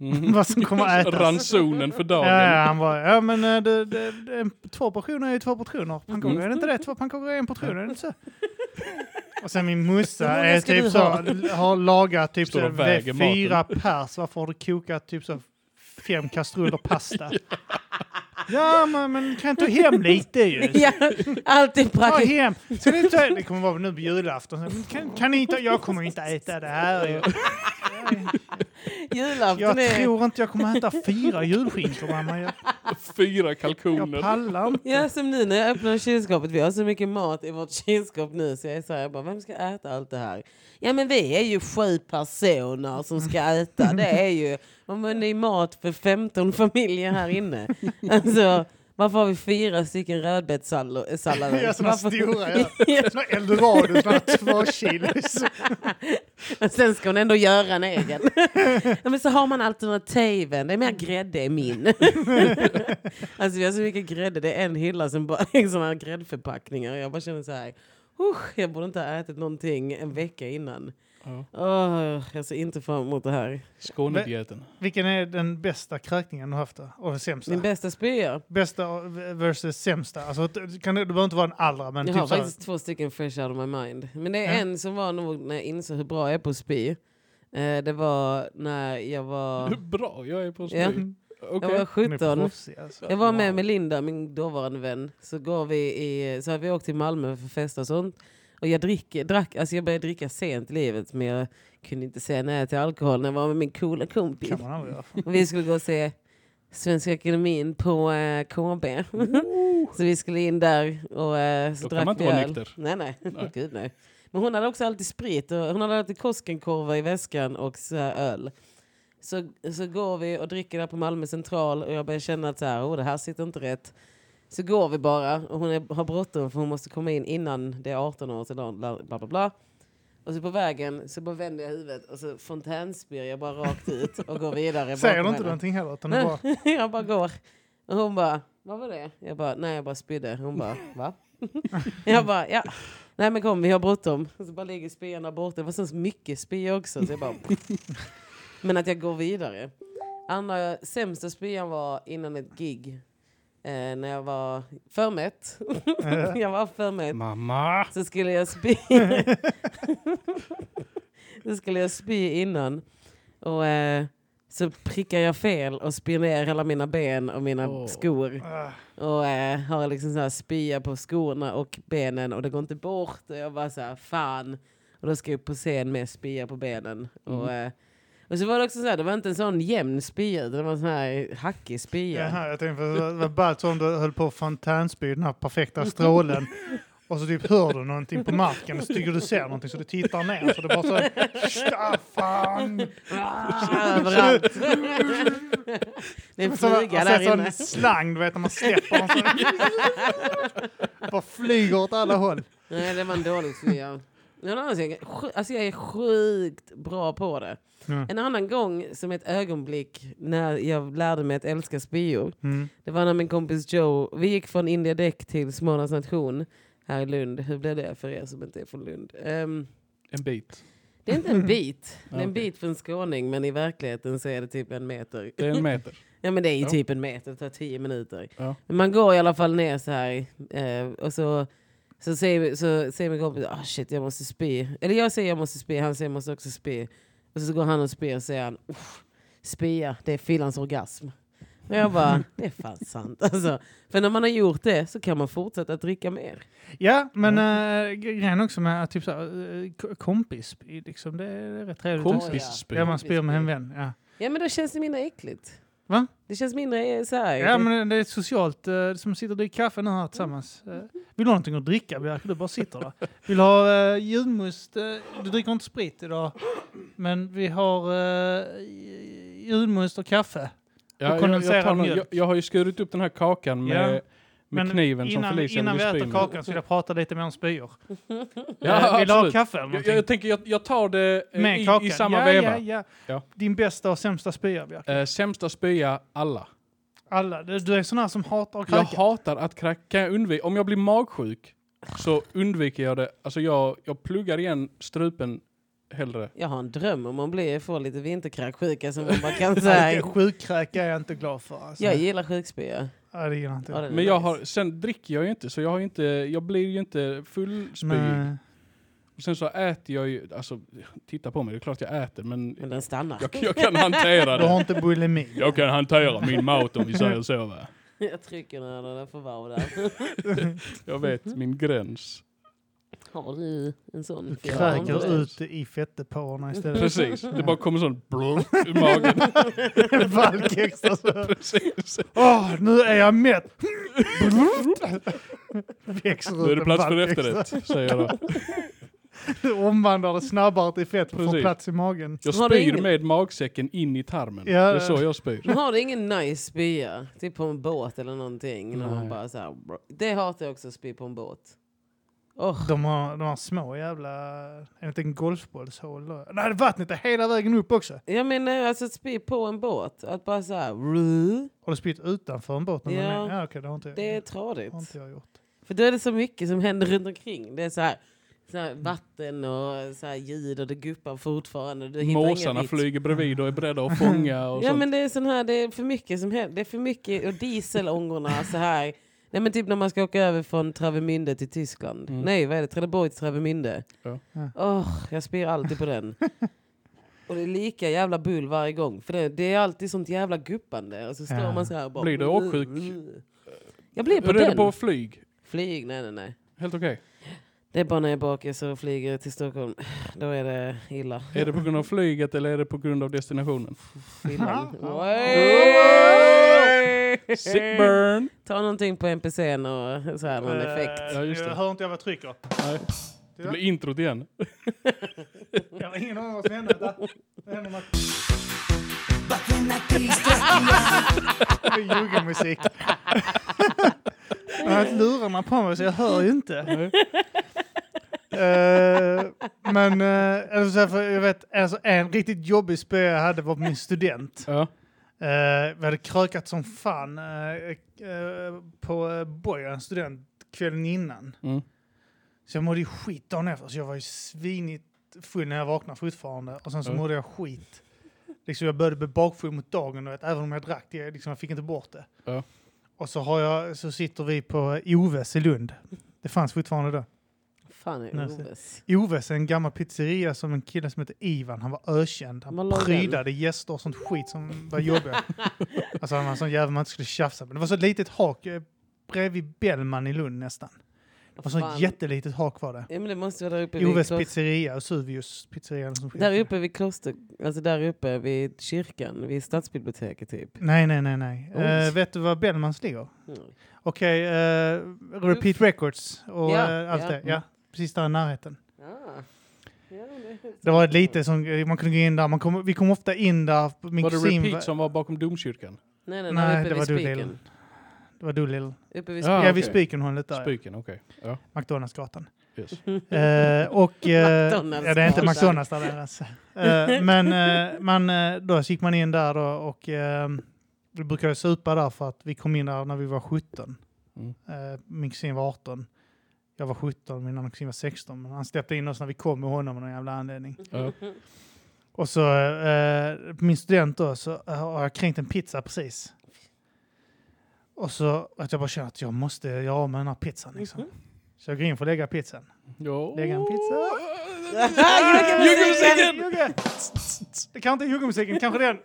Mm. vad som kommer att ätas. Ransonen för dagen. Ja, ja, han bara, ja men eh, det, det, det, två portioner är ju två portioner. Pannkakor är det inte det? Två pannkakor är en portion, är det inte så? Och sen min morsa är typ så, ha? har lagat typ så, fyra pers. Varför har du kokat typ så fem kastruller pasta? Ja, men, men kan ta hem lite ju. Ja, alltid Ta praktiskt. hem. Ta, det kommer vara nu på julafton. Kan, kan ni inte, jag kommer inte äta det här. Jag, Julafton jag är... tror inte jag kommer äta fyra julskinkor mamma. Jag, Fyra jag kalkoner. pallar inte. Ja, som nu när jag öppnar kylskåpet. Vi har så mycket mat i vårt kylskåp nu så jag är så här, jag bara, vem ska äta allt det här? Ja men vi är ju sju personer som ska äta. Det är ju, det är mat för 15 familjer här inne. Alltså, varför har vi fyra stycken rödbetssallader? Ja, såna Varför- stora. Ja. Såna eldorado, såna två kilos. Och sen ska hon ändå göra en egen. ja, men så har man alternativen. Det är mer grädde i min. alltså vi har så mycket grädde. Det är en hylla som bara sådana här gräddförpackningar. Jag bara känner så här. "Usch, jag borde inte ha ätit någonting en vecka innan. Ja. Åh, jag ser inte fram emot det här. Skånedieten. Vilken är den bästa kräkningen du haft då? Och den sämsta? Min bästa spya. Bästa versus sämsta. Alltså, det kan, det behöver inte vara den allra, men Jag typ har så faktiskt två stycken fresh out of my mind. Men det är Ja. en som var nog när jag insåg hur bra jag är på att spy. Eh, det var när jag var, Bra, jag är på spy. Ja. Okej. jag var de är 17. proffsiga, alltså. Jag var med Wow. med Linda, min dåvarande vän. Så, går vi i, så hade vi åkt till Malmö för att festa och sånt. Och jag, drick, drack, alltså jag började dricka sent i livet men jag kunde inte säga nej till alkohol när jag var med min coola kompis. kan man aldrig göra. Och vi skulle gå och se Svenska Akademin på eh, KB. så vi skulle in där och eh, så Då kan drack man inte vi vara öl. nykter. Nej, nej. Nej. Gud, nej. Men hon hade också alltid sprit. Och hon hade alltid Koskenkorvar i väskan och så här öl. Så, så går vi och dricker där på Malmö central och jag börjar känna att så här, oh, det här sitter inte rätt. Så går vi bara och hon är, har bråttom för hon måste komma in innan det är 18 år. Så bla, bla, bla, bla. Och så på vägen så bara vänder jag huvudet och så fontänspyr jag bara rakt ut och går vidare. Säger du inte henne. någonting heller? Utan bara, jag bara går. Och hon bara, vad var det? Jag bara, nej jag bara spydde. Hon bara, va? jag bara, ja. Nej men kom vi har bråttom. Och så bara ligger där borta. Det var så mycket spya också. Så jag bara, men att jag går vidare. Andra sämsta spyan var innan ett gig. Eh, när jag var för mätt. jag var för mätt. Mamma! Så skulle jag spy. så skulle jag spy innan. Och eh, så prickar jag fel och spyr ner hela mina ben och mina Åh. skor. ah, Och eh, har liksom så här spya på skorna och benen och det går inte bort. Och jag bara så här, fan. Och då ska jag upp på scen med spya på benen. Och, eh, Och så var det också så här, det var inte en sån jämn spya, det var en sån här hackig spya. Jaha, jag tänkte på det var ballt om du höll på att fontänspy den här perfekta strålen. Och så typ hör du någonting på marken och så tycker du ser någonting så du tittar ner. Så det bara så Staffan! Ah, överallt. det är en Så man- flyga man där ser inne. sån slang, du vet när man släpper den. Så bara flyger åt alla håll. Nej, det var en dålig spya. En annan sak, alltså jag är sjukt bra på det. Mm. En annan gång som ett ögonblick när jag lärde mig att älska spyor. Mm. Det var när min kompis Joe, vi gick från India Däck till Smålands nation här i Lund. Hur blev det för er som inte är från Lund? Ehm, En bit. det är inte en bit. Det är en bit för en skåning men i verkligheten så är det typ en meter. Det är en meter. Ja men det är ju Ja. typ en meter, det tar tio minuter. Ja. Men man går i alla fall ner så här eh, och så, så, säger, så säger min kompis ah shit jag måste spy. Eller jag säger jag måste spy, han säger jag måste också spy. Och så går han och spyr och säger han "Uff, spya, det är fyllans orgasm. Och jag bara, det är fan sant. Alltså, för när man har gjort det så kan man fortsätta att dricka mer. Ja, men äh, grejen också med att typ äh, liksom, det är rätt trevligt. Kompisspy. Ja, man spyr med en vän. Ja. Ja men då känns det mindre äckligt. Va? Det känns mindre eh, så här. Ja, men det är socialt. eh, Som sitter och dricker kaffe nu här tillsammans. Eh, Vill du ha någonting att dricka, Bjerke? Du bara sitter där. Vill du ha uh, julmust? eh, Du dricker inte sprit idag. Men vi har uh, julmust och kaffe. Ja, jag, kondenserad jag, tar någon, mjölk. jag, jag har ju skurit upp den här kakan med, Ja. Med Men kniven som innan, Felicia innan vi äter kakan så vill jag prata lite mer om spyor. Ja, Eh, vill du ha absolut. kaffe eller Jag, någonting? jag tänker jag, jag tar det eh, i, i samma ja, veva. Ja, ja. Ja. Din bästa och sämsta spya, Bjerke? Eh, sämsta spya, alla. Alla. Du du är sån här som hatar att Jag kräka. hatar att kräka. Kan jag undvika, om jag blir magsjuk så undviker jag det. Alltså jag, jag pluggar igen strupen hellre. Jag har en dröm om man blir, får lite vinterkräksjuka som man bara kan Nej, säga. Sjukkräka är jag inte glad för. Alltså. Jag gillar sjukspya. Ja, det gillar inte Ja, det Men jag nice. har, sen dricker jag ju inte så jag, har inte, jag blir ju inte fullspyig. Och sen så äter jag ju, alltså titta på mig, det är klart jag äter men Men den stannar. jag, jag kan hantera Du har det. inte bulimi. Jag kan hantera min mat om vi säger så va. Jag trycker när den får vara där. Jag vet min gräns. Har du en sån? Du kräker ut i fettdepåerna istället. Precis, det bara kommer sån blum ur magen. Valk extra så. Precis. Åh, nu är jag mätt! Växer Nu är det plats för efterrätt, säger jag då. Du omvandlar det snabbare till fett för att få Precis. plats i magen. Jag spyr ingen- med magsäcken in i tarmen. Ja. Det är så jag spyr. Men har du ingen nice spya? Typ på en båt eller någonting. När man bara så här, det hatar jag också, att spy på en båt. Oh. De har, de har små jävla... En golfbollshål då? Nej, vattnet är hela vägen upp också. Jag menar alltså att spy på en båt. Att bara så här. Har du spytt utanför en båt? När man Ja. är? ja okej, det har inte, det är har tradigt. inte jag gjort. För då är det så mycket som händer runt omkring. Det är så här, så här vatten och så här ljud och det guppar fortfarande. Måsarna flyger bredvid och är beredda att fånga och Ja sånt. men det är sån här, det är för mycket som händer. Det är för mycket, och dieselångorna så här. Nej men typ när man ska åka över från Travemünde till Tyskland. Mm. Nej vad är det? Trelleborg till Travemünde. Ja. Ja. Åh, jag spyr alltid på den. Och det är lika jävla bull varje gång. För det, det är alltid sånt jävla guppande. Och så står Ja. man så här och bara... Blir du åksjuk? Jag blir på Hur är det den. på flyg? Flyg, nej nej nej. Helt okej. Det är bara när jag bakar så flyger jag till Stockholm. Då är det illa. Är det på grund av flyget eller är det på grund av destinationen? Fyllan. Sick burn! Ta någonting på NPCn och så här, någon Eh, effekt. Ja, just det. Jag hör inte jag vad jag trycker. Nej. Det blir introt igen. Jag har ingen aning vad som händer. Det är juggemusik. Jag har haft lurarna på mig så jag hör ju inte. Eh, men uh, alltså, jag vet, alltså, en riktigt jobbig spö jag hade var på min student. Ja. Uh, vi hade krökat som fan eh, eh, på uh, Bojan student kvällen innan. Mm. Så jag mådde ju skit dagen efter. Så jag var ju svinigt full när jag vaknade fortfarande. Och sen så Ja. mådde jag skit. Liksom jag började bli bakfull mot dagen, vet, även om jag drack det. Liksom, jag fick inte bort det. Ja. Och så, har jag, så sitter vi på Oves i Lund. Det fanns fortfarande då. Fan är Oves. Oves är en gammal pizzeria som en kille som heter Ivan, han var ökänd. Han Var den? prydade gäster och sånt skit som var jobbiga. alltså han var en sån jävel man inte skulle tjafsa med. Det var så ett litet hak eh, bredvid Bellman i Lund nästan. Och så ett jättelitet hak var det. Ja, men det måste vara där uppe vid Oves kloster. pizzeria, Suvius pizzeria. Där uppe vid kloster, alltså där uppe vid kyrkan, vid stadsbiblioteket typ. Nej, nej, nej. nej. Eh, vet du var Bellmans ligger? Mm. Okej, eh, Repeat Records och Ja, eh, allt ja. det. Ja, precis där i närheten. Ah. Ja, det, Det var lite som, eh, man kunde gå in där, man kom, vi kom ofta in där. Min Var det kusin Repeat som var bakom domkyrkan? Nej, nej, Nej, nej, uppe det vid var Doolittle. Det var Doolittle. Uppe vid Ja, Ja, spiken. vid okej. Spikenhållet där. Spiken, okej. Ja, McDonaldsgatan. yes. Eh, och... McDonalds ja, det är inte. McDonalds där deras. Eh, men eh, man, då gick man in där då och vi brukade supa där för att vi kom in där när vi var 17. Mm. Min kusin var 18. Jag var 17, min annan kusin var 16. Men han släppte in oss när vi kom med honom av någon jävla anledning. Ja. Och så eh, min student då så eh, har jag kränkt en pizza precis. Och så att jag bara känner att jag måste göra av med den här pizzan liksom. Mhm. Så jag går in för att lägga pizzan. Ja. Lägga en pizza. Juggemusiken! Jugge! Det kan inte juggemusiken, kanske den.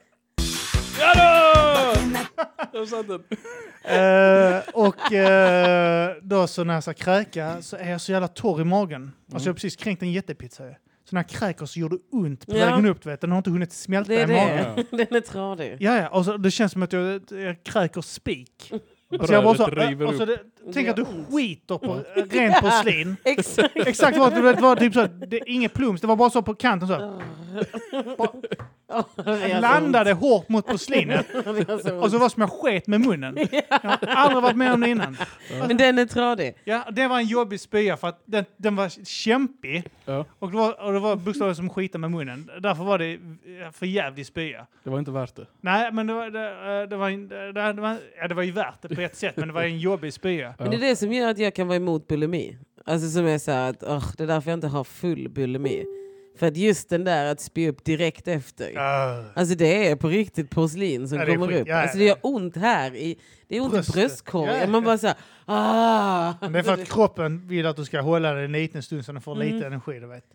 Där satt den. Eh, och eh, då så när jag ska kräka så är jag så jävla torr i magen. Alltså jag har precis kränkt en jättepizza ju. Så när jag kräker så gör det ont på Ja. vägen upp, du vet. Den har inte hunnit smälta Det är i magen. det. Den är tradig. Ja, ja. Och så, det känns som att jag, jag kräker spik. Alltså jag bara så, Brödet river och så det, tänk att du ont. skiter på rent porslin. Exakt. Exakt vad det var, typ så, det är inget plums, det var bara så på kanten så. Så Landade hårt mot porslinet. Och så var det som jag sket med munnen. Jag har aldrig varit med om det innan. Men den är tradig. Ja, det var en jobbig spya för att den, den var kämpig. Ja, Och det var, och det var bokstavligen som skita med munnen. Därför var det för jävlig spya. det var inte värt det. Nej, men det var, det, eh, det, var, det, det, var, ja, det var ju värt det på ett sätt, men det var en jobbig spya. Men det är det som gör att jag kan vara emot bulimi. Alltså som är så att åh, det är därför jag inte har full bulimi. För att just den där att spy upp direkt efter. Uh, Alltså det är på riktigt porslin som Ja, kommer skit. upp. Ja, alltså det gör ont här. I, det är ont Bröstet. i bröstkorgen. Ja, ja. Man bara såhär, ah! men det är för att kroppen vill att du ska hålla det en liten stund så den får lite Mm. energi, du vet.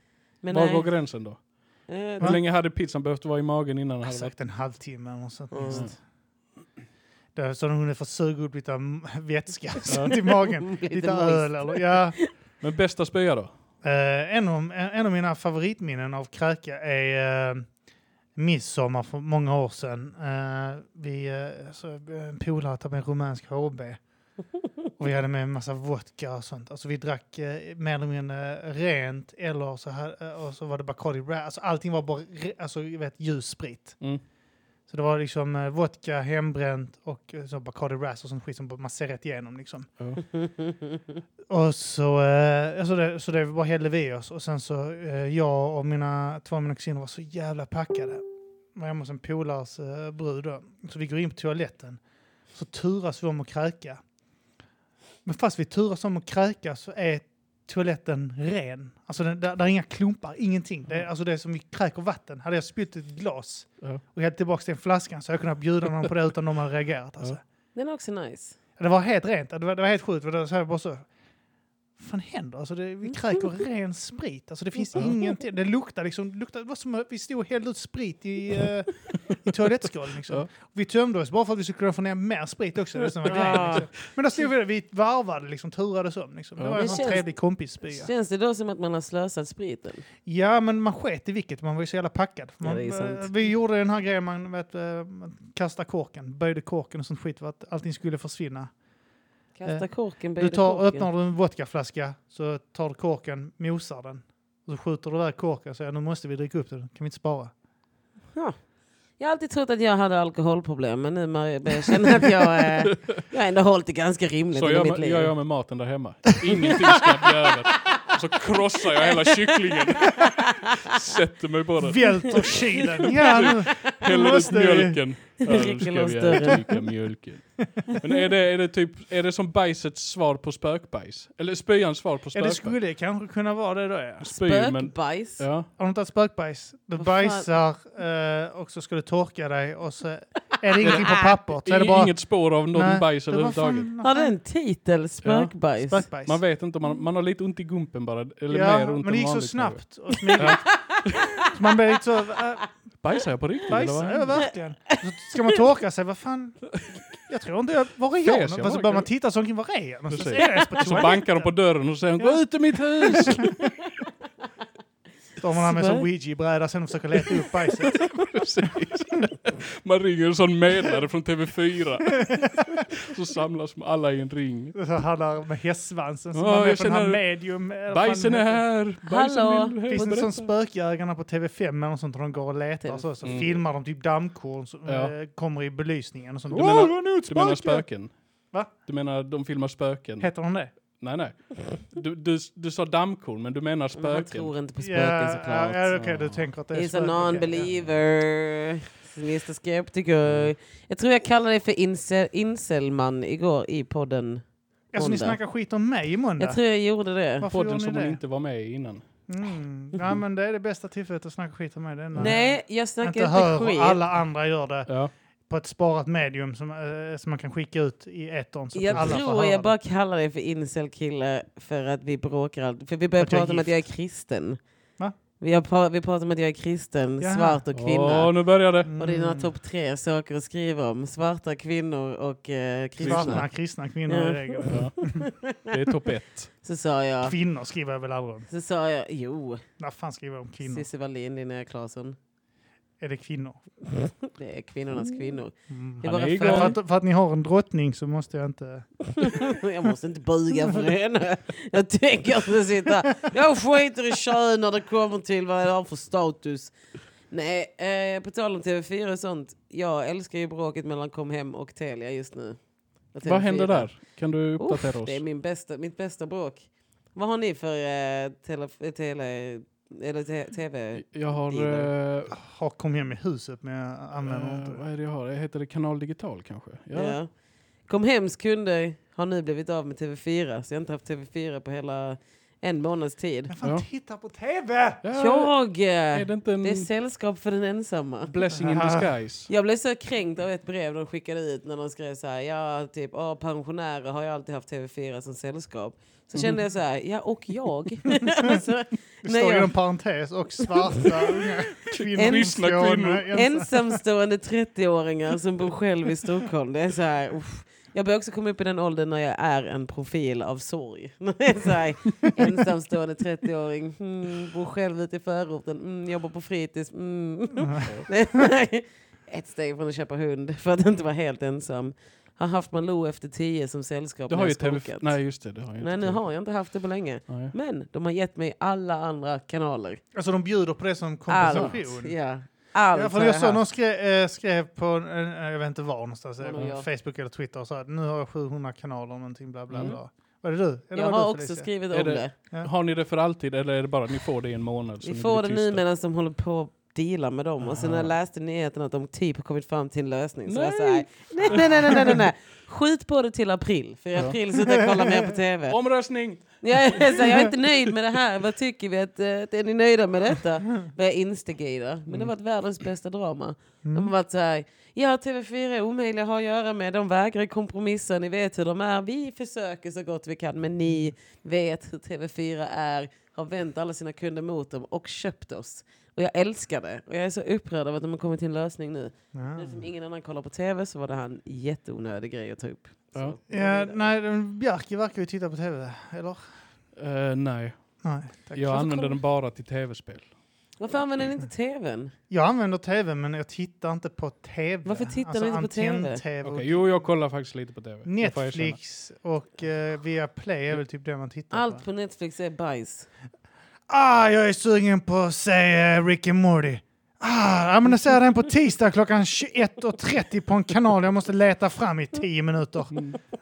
Men Var nej. går gränsen då? Eh, Hur länge hade pizzan behövt vara i magen innan den Jag har hade varit... sagt en halvtimme eller något sånt. Mm. Minst. Det är så de hunnit få suga upp lite vätska till magen. Lite Lite öl eller ja. Men bästa spya då? Eh, en, av, en, av mina favoritminnen av kräka är uh, midsommar för många år sedan. Uh, vi, uh, så, eh, en polare tog med en rumänsk HB. och vi hade med en massa vodka och sånt. Alltså vi drack uh, mer eller mindre rent eller så, här, eh, och så var det Bacardi Ra- Alltså allting var bara alltså, vet, ljus sprit. Mm. Så det var liksom uh, vodka, hembränt och uh, så Bacardi Ras och sånt skit som man ser rätt igenom liksom. Ja. Och så, eh, alltså det, så det bara hällde vi oss och sen så eh, jag och mina två av mina kusiner var så jävla packade. Var hemma hos en polares eh, brud då. Så vi går in på toaletten. Så turas vi om att kräka. Men fast vi turas om att kräka så är toaletten ren. Alltså den, där, där är inga klumpar, ingenting. Det är, alltså det är som vi kräker vatten. Hade jag spytt ett glas Ja. och hällt tillbaka den flaskan så hade jag kunnat bjuda någon på det utan de hade reagerat. Alltså. Ja. Den är också nice. Det var helt rent. Det var, det var helt sjukt. Det var så här bara så. Vad fan händer? Alltså det, vi kräker ren sprit. Alltså det finns ingenting. Det luktar liksom. Det, luktar, det var som att vi stod och hällde ut sprit i, uh, i toalettskålen. Liksom. Ja. Vi tömde oss bara för att vi skulle kunna få ner mer sprit också. Det som var Ja. grejen, liksom. Men där stod vi där. Vi varvade liksom. Turades om. Liksom. Det Ja. var en sån känns- trevlig kompisspya. Känns det då som att man har slösat spriten? Ja, men man sket i vilket. Man var ju så jävla packad. Ja, Man, sant. eh, vi gjorde den här grejen, man, vet, eh, man kastade korken, böjde korken och sånt skit för att allting skulle försvinna. Kasta Eh, korken, Du tar, korken. öppnar du en vodkaflaska så tar du korken, mosar den. Och så skjuter du iväg korken och säger nu måste vi dricka upp den, kan vi inte spara? Ja. Jag har alltid trott att jag hade alkoholproblem men nu börjar jag känna att jag, eh, jag har ändå hållit det ganska rimligt Så i mitt liv. gör jag med maten där hemma. Ingenting ska bli över. Så krossar jag hela kycklingen. Sätter mig på den. Välter kylen! Ja, Häller ut mjölken. Ja, nu ska vi dricka mjölken. Men är det, är det typ, är det som bajsets svar på spökbajs? Eller spyans svar på ja, det spökbajs? skulle kanske kunna vara det då ja. Men... Spökbajs? Ja. Har du inte haft spökbajs? Du bajsar eh, och så ska du torka dig och så är det ingenting på pappret. Så är det bara, Inget spår av någon Nej, bajs överhuvudtaget. Har den titel? Spökbajs? Spökbajs. Man vet inte, man, man har lite ont i gumpen bara. Eller ja, mer ont men det gick så snabbt och smidigt. så man blir lite så... Äh, Bajsar jag på riktigt? eller vad bajsar, ja händer? verkligen. Så ska man torka sig, vad fan? Jag tror inte jag... Var är jag? Fes jag så börjar man titta så omkring, var är jag? jag Så toaletten? bankar de på dörren och säger gå ut ur mitt hus! Står man där med en sån Svär. ouija-bräda sen och försöker leta upp bajset. Man ringer en sån medlare från TV4. Så samlas alla i en ring. Så han där med hästsvansen som Ja, var jag med på den här medium. Bajsen är här! Bajsen Hallå? vill Finns det sån spökjägarna på TV5 eller något sånt där de går och letar och så, så Mm. filmar de typ dammkorn som Ja. eh, kommer i belysningen och sånt. Du menar- Du menar spöke! spöken? Va? Du menar de filmar spöken? Heter de det? Nej, nej. Du, du, du sa dammkorn, men du menar Men han spöken. tror inte på spöken Ja, såklart. ja, ja, okej, du tänker att det är He's a spöken. Okej, non-believer. Mr Skeptiker. Jag tror jag kallade dig för incel, incelman igår i podden. Ja, så ni snackar skit om mig i måndag? Jag tror jag gjorde det. Varför Podden som ni hon det? inte var med i innan. Mm. Ja, men det är det bästa tillfället att snacka skit om mig. Det är när Nej, jag snackar inte inte hör skit. alla andra gör det Ja. På ett sparat medium som, eh, som man kan skicka ut i etern. Så Jag alla får tror höra jag det. bara kallar dig för incel-kille för att vi bråkar alltid. För vi börjar Att jag är prata om att gift. jag är kristen. Va? Vi, har, pra- vi pratar om att jag är kristen, Jaha. svart och kvinna. Åh, nu börjar det. Mm. Och det är dina topp tre saker att skriva om. Svarta kvinnor och eh, Svarta kristna. kristna kvinnor Ja. i regel. Ja. Det är topp ett. Så sa jag, Kvinnor skriver jag väl aldrig om. så sa jag, jo, Vad fan skriver jag om kvinnor? Cissi Wallin, Linnea Claesson. Är det kvinnor? Det är kvinnornas kvinnor. Mm. Det är Han bara är för- att, för att ni har en drottning så måste jag inte... jag måste inte buga för henne. Jag tänker inte sitta... Jag skiter i kön när det kommer till vad jag har för status. Nej, eh, på tal om TV4 och sånt. Jag älskar ju bråket mellan Kom Hem och Telia just nu. Vad TV4. händer där? Kan du uppdatera Uff, oss? det är min bästa, mitt bästa bråk. Vad har ni för eh, tele, tele, eller tv? Jag har... Dealer. eh, Har kom hem i huset men jag använder eh, inte vad är det jag har? Heter det Kanal Digital kanske? Ja. Ja. Kom Hems kunder har nu blivit av med TV4. Så jag har inte haft TV4 på hela en månads tid. Men fan, Ja. titta på TV! Ja, Jag! Är det inte en Det är sällskap för den ensamma. blessing in disguise? Jag blev så kränkt av ett brev de skickade ut när de skrev så här, ja typ, åh, pensionärer har ju alltid haft TV4 som sällskap. Så kände jag så här, ja och jag. alltså, Det står jag- inom parentes och svarta unga kvinnor. En- Skåne, kvinnor. ensam. ensamstående 30-åringar som bor själv i Stockholm. Det är så här, uff. Jag börjar också komma upp i den åldern när jag är en profil av sorg. Så här, ensamstående 30-åring, mm, bor själv ute i förorten, mm, jobbar på fritids. Mm. Ett steg från att köpa hund för att inte vara helt ensam. Har haft Malou efter tio som sällskap Du har ju TV... Nej just det, det har jag inte. Nej, nu TV. har jag inte haft det på länge. Nej. Men de har gett mig alla andra kanaler. Alltså de bjuder på det som kompensation. Allt Ja, för har jag jag såg någon skrev, eh, skrev på, eh, jag vet inte var någonstans, eh, på jag. Facebook eller Twitter och sa att nu har jag 700 kanaler någonting bla bla Mm. bla. Var det du? Eller Jag var har du, också Felicia? skrivit om det- det. Ja. Har ni det för alltid eller är det bara att ni får det i en månad? Vi får det nu medan de håller på att deala med dem. Och sen när jag Aha. läste nyheten att de typ har kommit fram till en lösning så jag Nej. så här, nej, nej, nej, nej, nej, nej. Skjut på det till april. För i Ja. april sitter jag och kollar mer på TV. Omröstning! Jag är, så här, jag är inte nöjd med det här. Vad tycker vi? Att, eh, är ni nöjda med detta? Vad jag instigerar. Men det har varit världens bästa drama. De har varit så här, ja TV4 är omöjliga att ha att göra med. De vägrar kompromissa. Ni vet hur de är. Vi försöker så gott vi kan. Men ni vet hur TV4 är. Har vänt alla sina kunder mot dem och köpt oss. Och jag älskar det. Och jag är så upprörd över att de har kommit till en lösning nu. Ja. Nu som ingen annan kollar på TV så var det här en jätteonödig grej att ta upp. Så, Ja. Ja, nej, Bjarke verkar ju titta på TV, eller? Eh, nej, Nej, tack. jag Varför använder den bara till tv-spel. Varför använder ni inte TVn? Jag använder TV men jag tittar inte på TV. Varför tittar du inte på TV? och Okej, jo, jag kollar faktiskt lite på tv. Netflix och uh, via Play är väl typ det man tittar Allt på. på Netflix är bajs. Ah, jag är sugen på att se Ricky Rick and Morty. Ah, men jag ser den på tisdag klockan 21.30 på en kanal jag måste leta fram i 10 minuter.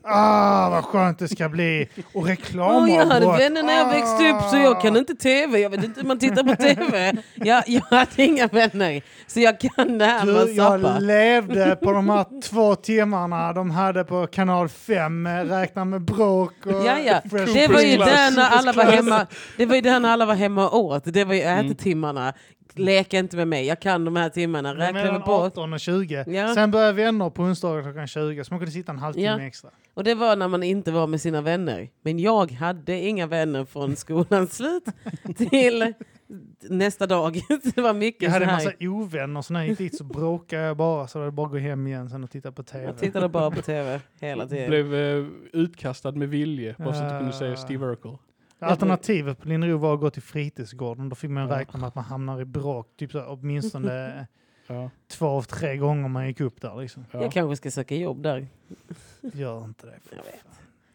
Ah, vad skönt det ska bli. Och reklamavbrott. jag hade vänner när jag växte upp så jag kan Ah. inte TV. Jag vet inte hur man tittar på TV. Jag, jag hade inga vänner. Så jag kan det här med Du, att jag zappa. levde på de här två timmarna de hade på kanal 5, eh, räkna med bråk och Ja, ja. Det var ju där när alla var hemma. Det var ju där när alla var hemma och åt. Det var ju Mm. Ätetimmarna. Leka inte med mig. Jag kan de här timmarna. Räkna Mellan med på. 18 och 20. Ja. Sen började vänner på onsdagar klockan 20 så man kunde sitta en halvtimme Ja. extra. Och det var när man inte var med sina vänner. Men jag hade inga vänner från skolans slut till nästa dag. det var mycket Jag hade en massa ovänner, så när jag gick dit så bråkade jag bara. Så det var bara att gå hem igen sen och titta på tv. Jag tittade bara på tv hela tiden. Blev eh, utkastad med vilje, bara så att du kunde säga. Steve Urkel. Alternativet på Linnero var att gå till fritidsgården. Då fick man Ja. räkna med att man hamnar i bråk typ så, här, åtminstone Ja, två av tre gånger man gick upp där. Liksom. ja. Jag kanske ska söka jobb där. Gör inte det. för Jag vet. fan.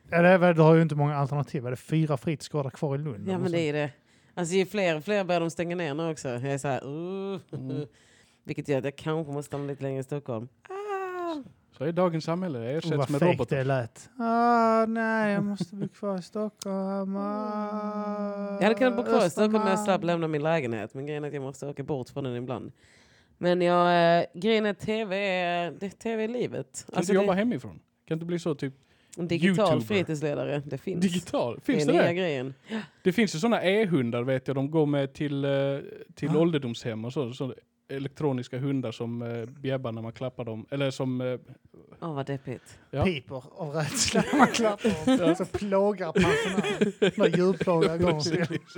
Ja, det är, väl- du har ju inte många alternativ. Är det fyra fritidsgårdar kvar i Lund? Ja eller men det är det. Alltså ju fler och fler börjar de stänga ner nu också. Jag är så här, uh, Mm. Vilket gör att jag kanske måste stanna lite längre i Stockholm. Ah. Så är dagens samhälle, det Oh, ersätts vad med robotar. det lät. Ah, nej, jag måste bli kvar i Stockholm. Ah, Jag hade kunnat bo kvar i Stockholm om jag slapp lämna min lägenhet. Men grejen är att jag måste åka bort från den ibland. Men jag, eh, grejen är att tv är, det, TV är livet. Kan Alltså du jobba det, hemifrån? Kan inte bli så typ en digital YouTuber. fritidsledare, det finns. digital? Finns det det är nya det? grejen. Det finns ju sådana e-hundar vet jag, de går med till, eh, till Ah. ålderdomshem och så. så elektroniska hundar som uh, bjäbbar när man klappar dem. Eller som... eh, Åh vad deppigt. Ja. Piper av rädsla när man klappar dem. Så plågar pensionärer. När djurplågar går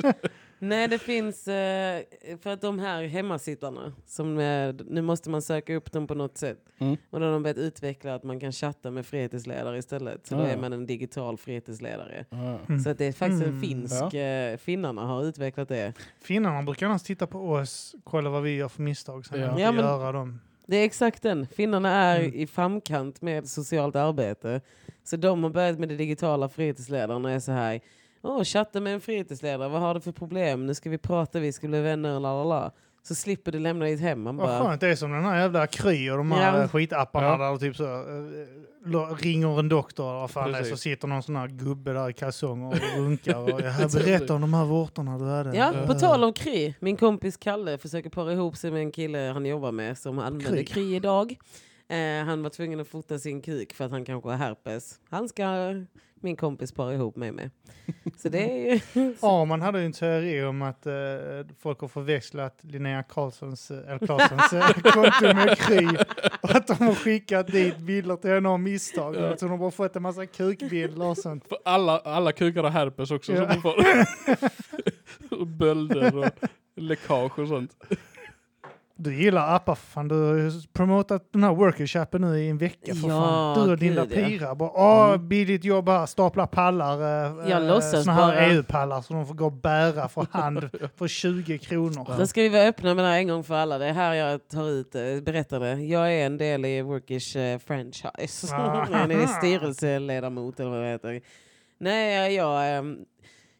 de. Nej det finns, eh, för att de här hemmasittarna, som, eh, nu måste man söka upp dem på något sätt. Mm. Och då har de börjat utveckla att man kan chatta med fritidsledare istället. Så då Ah, är ja. man en digital fritidsledare. Ja. Mm. Så att det är faktiskt en Mm. finsk, eh, finnarna har utvecklat det. Finnarna brukar annars titta på oss, kolla vad vi gör för misstag. Sen Ja. Ja, men- göra dem. Det är exakt den. Finnarna är Mm. i framkant med socialt arbete. Så de har börjat med det digitala fritidsledaren och är så här. Åh, chatta med en fritidsledare, vad har du för problem? Nu ska vi prata, vi ska bli vänner, la la la. Så slipper du lämna ditt hem. Man Vad bara, skönt, det är som den här jävla Kry och de här Ja. skitapparna Ja. där typ så, eh, ringer en doktor eller vad fan det är, så sitter någon sån här gubbe där i kalsonger och runkar. Och jag berättar om de här vårtorna du hade. Ja, på Eh, tal om Kry. Min kompis Kalle försöker para ihop sig med en kille han jobbar med som använder Kry. Kry idag. Eh, han var tvungen att fota sin kuk för att han kanske har herpes. Han ska min kompis para ihop mig med. Så det är ju... Arman hade ju en teori om att eh, folk har förväxlat Linnea Karlssons, eh, eller Claessons eh, konto med Kry. Och att de har skickat dit bilder till henne av misstag. Ja. Så de har bara fått en massa kukbilder och sånt. För alla, alla kukar har herpes också. Ja. Så de får och bölder och läckage och sånt. Du gillar appar för fan. Du har promotat den här workers-appen nu i en vecka för Ja, fan. Du och din ja. pira. Bara, Åh, Mm. billigt jobb här. Stapla pallar. Eh, Jag eh, såna här. EU-pallar som de får gå och bära för hand för 20 kronor. Då ska vi vara öppna med det här en gång för alla. Det är här jag tar ut, eh, berättar det. Jag är en del i Workish eh, franchise. Ah. jag är styrelseledamot eller vad det heter. Nej, jag, jag,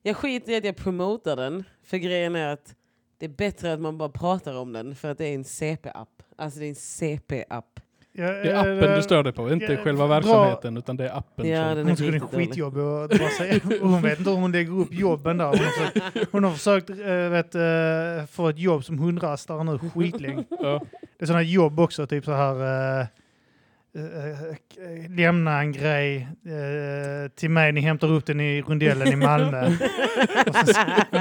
jag skiter i att jag promotar den. För grejen är att det är bättre att man bara pratar om den. För att det är en CP-app. Alltså det är en CP-app. Ja, Det är appen du stör dig på, inte Ja, själva bra. verksamheten utan det är appen. Ja, som, den är Hon tycker det är skitjobbigt att dra sig. Hon vet inte hur hon lägger upp jobben där. Hon har försökt, hon har försökt äh, vet, äh, få ett jobb som hundrastare nu skitlänge. ja. Det är sådana jobb också, typ så här... eh, eh, lämna en grej eh, till mig, ni hämtar upp den i rondellen i Malmö. och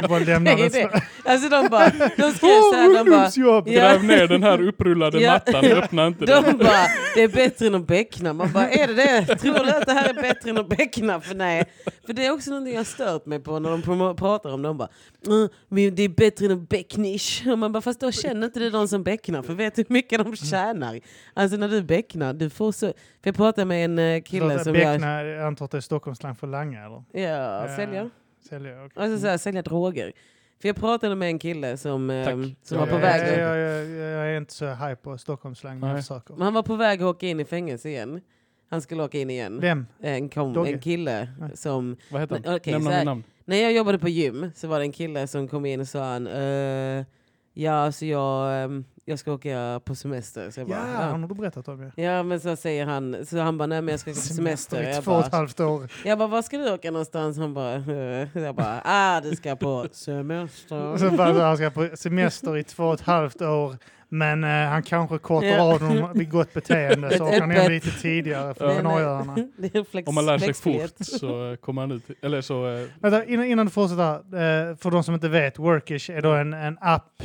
så bara lämna Det är den. det. Alltså de bara, de skrev så här, de bara, ungdomsjobb! Ja. Gräv ner den här upprullade Ja. mattan, öppna inte den. de bara, det är bättre än att beckna. Man bara, är det det? Tror du att det här är bättre än att beckna? För nej. För det är också någonting jag har stört mig på när de pratar om det. De bara, "Mm, men det är bättre än att becknish. Och man bara, fast då känner inte du de som becknar. För vet du hur mycket de tjänar? Alltså när du becknar, du så... För jag pratade med en eh, kille som jag... Beckna, jag antar att det är Stockholmsslang för langa eller? Ja, Eh, sälja. Sälja, okej. Alltså så här, sälja droger. För jag pratade med en kille som, eh, Tack. som Ja, var på ja, väg... Jag, jag, jag, jag är inte så high på Stockholmsslang, men jag försöker. Men han var på väg att åka in i fängelse igen. Han skulle åka in igen. Vem? En, kom, Dogge? en kille Nej. som... Vad heter han? okej, Nämn namn. När jag jobbade på gym så var det en kille som kom in och sa han, "Eh, ja alltså jag, ehm, jag ska åka på semester. Så jag Ja, bara, han ja. har du berättat om. Ja. ja men så säger han, så han bara, nej men jag ska åka på semester. i Jag två och ett halvt år. jag bara, var ska du åka någonstans? Han bara, jag bara, ah du ska på semester. Så bara, han ska på semester i två och ett halvt år. Men eh, han kanske kortar Ja. av dem vid gott beteende. Så åker han hem lite tidigare en flex, Om man lär sig fort så eh, kommer han ut. Eller så... eh, Vänta, innan, innan du fortsätter. Eh, för de som inte vet, Workish är då en, en app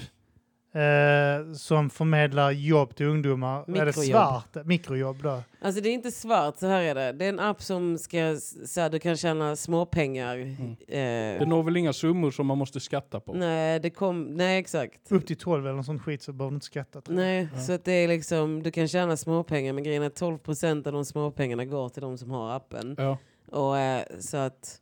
eh, som förmedlar jobb till ungdomar. Är det Mikrojobb. svart? Mikrojobb då? Alltså det är inte svart, så här är det. Det är en app som ska, så här, du kan tjäna småpengar. Det Eh, når väl inga summor som man måste skatta på? nej, det kom, nej, exakt. Upp till 12 eller något sånt skit så behöver du inte skatta. tror jag. Nej, Ja. så att det är liksom, du kan tjäna småpengar men grejen är att 12% av de småpengarna går till de som har appen. Ja. Och, eh, så att,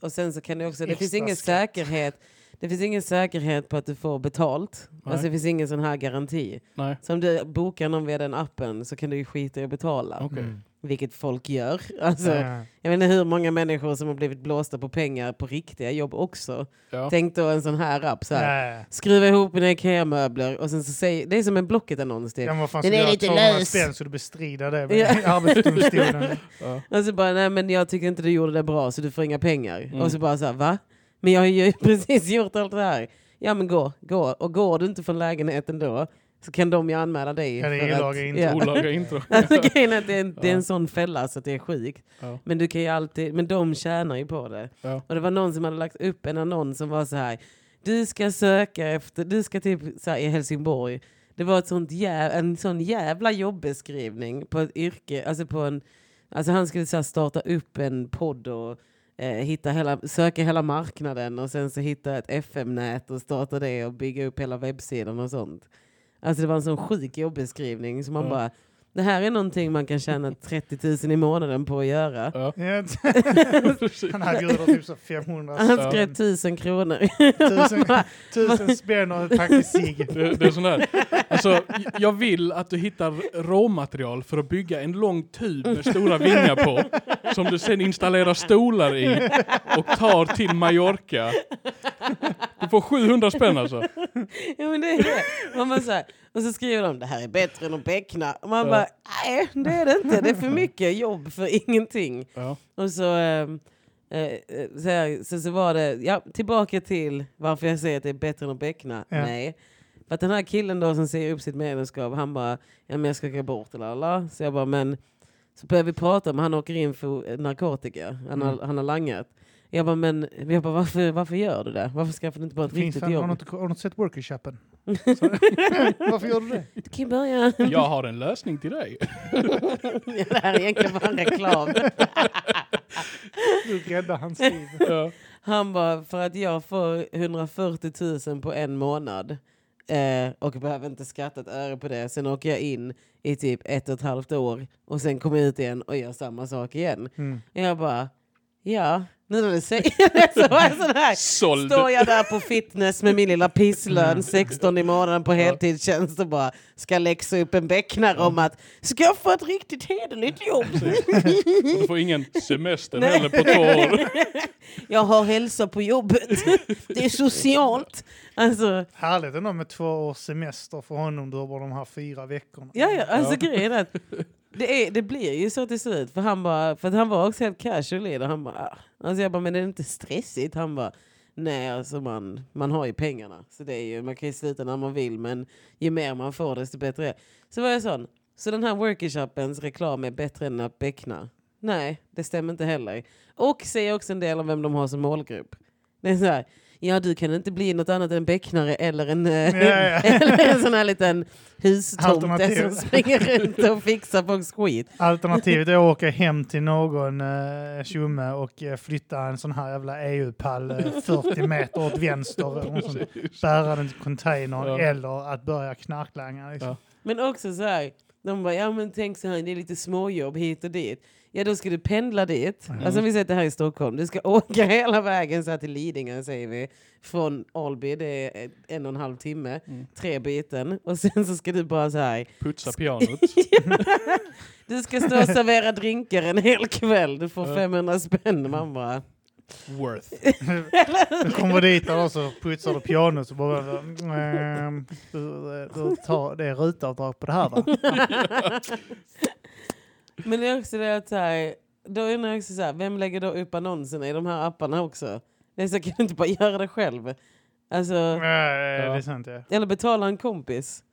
och sen så kan det också, det Extra finns ingen skatt. säkerhet det finns ingen säkerhet på att du får betalt. Alltså det finns ingen sån här garanti. Nej, Så om du bokar någon via den appen så kan du ju skita i att betala. okej. Mm. Vilket folk gör. Alltså, Ja. Jag vet inte hur många människor som har blivit blåsta på pengar på riktiga jobb också. Ja. Tänk då en sån här app. Så här. Nej. Skruva ihop mina IKEA-möbler och sen så säger, det är som en Blocket-annons typ. Ja, men vad fan Den är lite 200 lös. spänn så du bestrider det med Ja. Arbetsdomstolen? Ja. Och så bara, nej men jag tycker inte du gjorde det bra så du får inga pengar. Mm. Och så bara så här, va? Men jag har ju precis gjort allt det här. Ja men gå, gå. Och går du inte från lägenheten då så kan de ju anmäla dig. Är för att- ja. Olaga intro. Alltså grejen är att det är, en, det är Ja. en sån fälla så att det är sjukt. Ja. Men du kan ju alltid, men de tjänar ju på det. Ja. Och det var någon som hade lagt upp en annons som var så här. Du ska söka efter, du ska typ så här, i Helsingborg. Det var ett sånt jä, en sån jävla jobbeskrivning på ett yrke, alltså på en, alltså han skulle så här, starta upp en podd och eh, hitta hela, söka hela marknaden och sen så hitta ett FM-nät och starta det och bygga upp hela webbsidan och sånt. Alltså det var en sån sjuk jobbeskrivning som man Ja. bara, det här är någonting man kan tjäna 30 000 i månaden på att göra. Ja. Han erbjuder typ så 500 Han Ja. skrev tusen kronor. tusen, tusen spänn och ett pack cigg. Det, det är sån här. Alltså, jag vill att du hittar råmaterial för att bygga en lång tub med stora vingar på. Som du sen installerar stolar i och tar till Mallorca. Du får 700 spänn alltså. Ja men det är det. Man bara så här, och så skriver de det här är bättre än att beckna. Och man Ja. bara nej det är det inte. Det är för mycket jobb för ingenting. Ja. Och så, ehm, eh, eh, så, här, så, så var det, ja tillbaka till varför jag säger att det är bättre än att beckna. Ja. Nej. För att den här killen då som säger upp sitt medlemskap, han bara, ja men jag ska åka bort eller alla. Så jag bara, men så börjar vi prata om han åker in för narkotika. Han har, Mm. han har langat. Jag bara, men jag bara, varför, varför gör du det? Varför skaffar du inte bara ett Finns riktigt har, jobb? du inte, har du inte sett Workershopen? Varför gör du det? Du kan ju börja. Jag har en lösning till dig. ja, det här är egentligen bara en reklam. Du räddar hans liv. Ja. Han bara, för att jag får 140 000 på en månad eh, och behöver inte skatta ett öre på det. Sen åker jag in i typ ett och ett halvt år och sen kommer jag ut igen och gör samma sak igen. Mm. Jag bara, ja, nu när du säger det så var jag sån här. Såld. Står jag där på fitness med min lilla pisslön, 16 i månaden på heltidstjänst och bara ska läxa upp en becknare om att skaffa ett riktigt hederligt jobb. Och du får ingen semester Nej. heller på två år. Jag har hälsa på jobbet. Det är socialt. Alltså, Härligt ändå med två års semester för honom. Har bara de här fyra veckorna. ja, ja, alltså Ja. grejen är att det, är, det blir ju så till slut. För han, bara, för att han var också helt casual i det. Han bara, alltså jag bara, men är det inte stressigt? Han bara, nej alltså man, man har ju pengarna. Så det är ju, man kan ju sluta när man vill men ju mer man får desto bättre är. Så var jag sån, så den här workshopens reklam är bättre än att beckna? Nej, det stämmer inte heller. Och säger också en del om vem de har som målgrupp. Det är så här, ja du kan inte bli något annat än becknare eller en, eh, Ja, ja. eller en sån här liten hustomte som springer runt och fixar folks skit. Alternativet är att åka hem till någon uh, tjomme och eh, flytta en sån här jävla EU-pall eh, 40 meter åt vänster. sånt. Bära den till containern Ja. eller att börja knarklanga. Liksom. Ja. Men också så här, de bara, ja men tänk så här, det är lite småjobb hit och dit. Ja då ska du pendla dit. Mm. Alltså vi säger det här i Stockholm. Du ska åka hela vägen så här till Lidingö säger vi. Från Alby, det är en och en halv timme. Mm. Tre byten. Och sen så ska du bara så här. Putsa pianot. Du ska stå och servera drinkar en hel kväll. Du får Ja. 500 spänn. Man bara, Worth. Du kommer dit och så putsar du pianot och bara ehm, du, du tar, det är rutavdrag på det här va? Men det är också det att så här, då undrar jag också så här, vem lägger då upp annonserna i de här apparna också? Det är så kan du inte bara göra det själv. Alltså, Ja, det är sant ja. eller betala en kompis.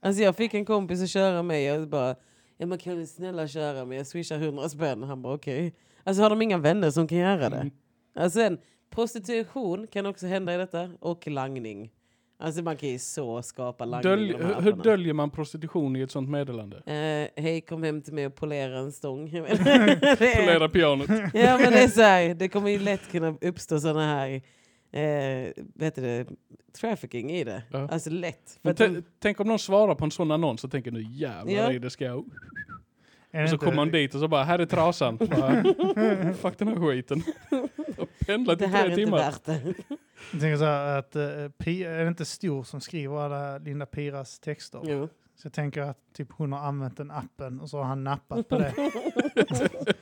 Alltså jag fick en kompis att köra mig och bara, ja men kan du snälla köra mig? Jag swishar 100 spänn. Han bara okej. Alltså har de inga vänner som kan göra det? Mm. Alltså sen, prostitution kan också hända i detta och langning. Alltså man kan ju så skapa langning. Dölj, hur, hur apparna. döljer man prostitution i ett sånt meddelande? Eh, hej, kom hem till mig och polera en stång. Polera pianot. ja, men det är så här, det kommer ju lätt kunna uppstå sådana här, eh, vet du det, trafficking i det. Ja. Alltså lätt. För Men att de, tä- tänk om någon svarar på en sån annons och tänker nu jävlar Ja. i det ska jag. Och så kommer man dit och så bara, här är trasan. Bara, Fuck den här skiten. Pendlat det i här tre är inte timmar. värt det. Jag tänker så här att uh, Pi- är det inte Stor som skriver alla Linda Piras texter? Jo. Så jag tänker att typ hon har använt den appen och så har han nappat på det.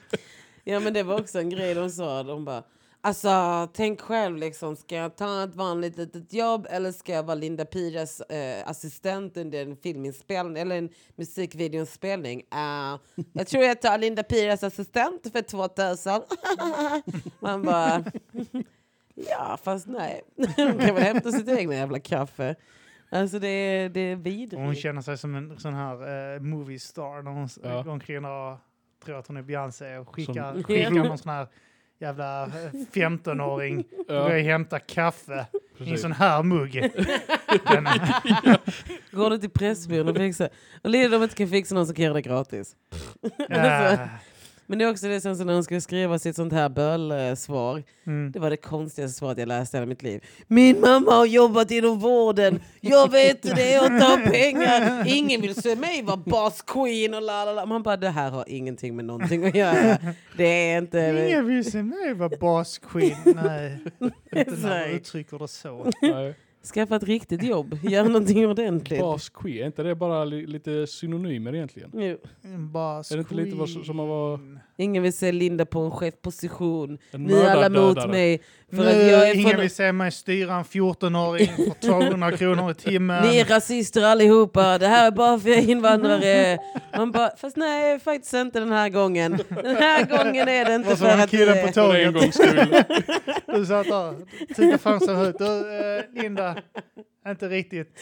Ja men det var också en grej de sa. De bara, alltså tänk själv liksom, ska jag ta ett vanligt litet jobb eller ska jag vara Linda Piras eh, assistent under en filminspelning eller en musikvideoinspelning? Uh, jag tror jag tar Linda Piras assistent för 2000. Man bara, ja fast nej. Hon kan väl hämta sitt egna jävla kaffe. Alltså det är, det är Och hon vidrigt. känner sig som en sån här uh, movie star när hon Ja. ja. går omkring och tror att hon är Beyoncé och skickar, Som- skickar någon sån här jävla eh, 15-åring Ja, ja. och hämta kaffe i en sån här mugg. Går du till Pressbyrån och fixar. Och lider de inte kan fixa någon som kan göra det gratis. äh, Men det är också det sen så när hon ska skriva sitt sånt här böl-svar. mm. Det var det konstigaste svaret jag läst i hela mitt liv. Min mamma har jobbat inom vården. Jag vet hur det är att ta pengar. Ingen vill se mig vara boss queen och la la la. Man bara det här har ingenting med någonting att göra. Det är inte... Ingen vill se mig vara boss queen. Nej, inte när du uttrycker det så. Nej. Skaffa ett riktigt jobb. Gör någonting ordentligt. Boss queen, är inte det bara li lite synonymer egentligen? Jo. En boss Är det inte lite vad som- som att vara-. Ingen vill se Linda på en chefposition. En Ni är alla mot mig. För Nu, att jag är ingen från... vill se mig styra en 14-åring för 200 kronor i timmen. Ni är rasister allihopa, det här är bara för invandrare. Man bara, fast nej faktiskt inte den här gången. Den här gången är det inte Och så för att... kille på eh, För en tåget. Du satt där, tittade fönstret ut. Du, eh, Linda, inte riktigt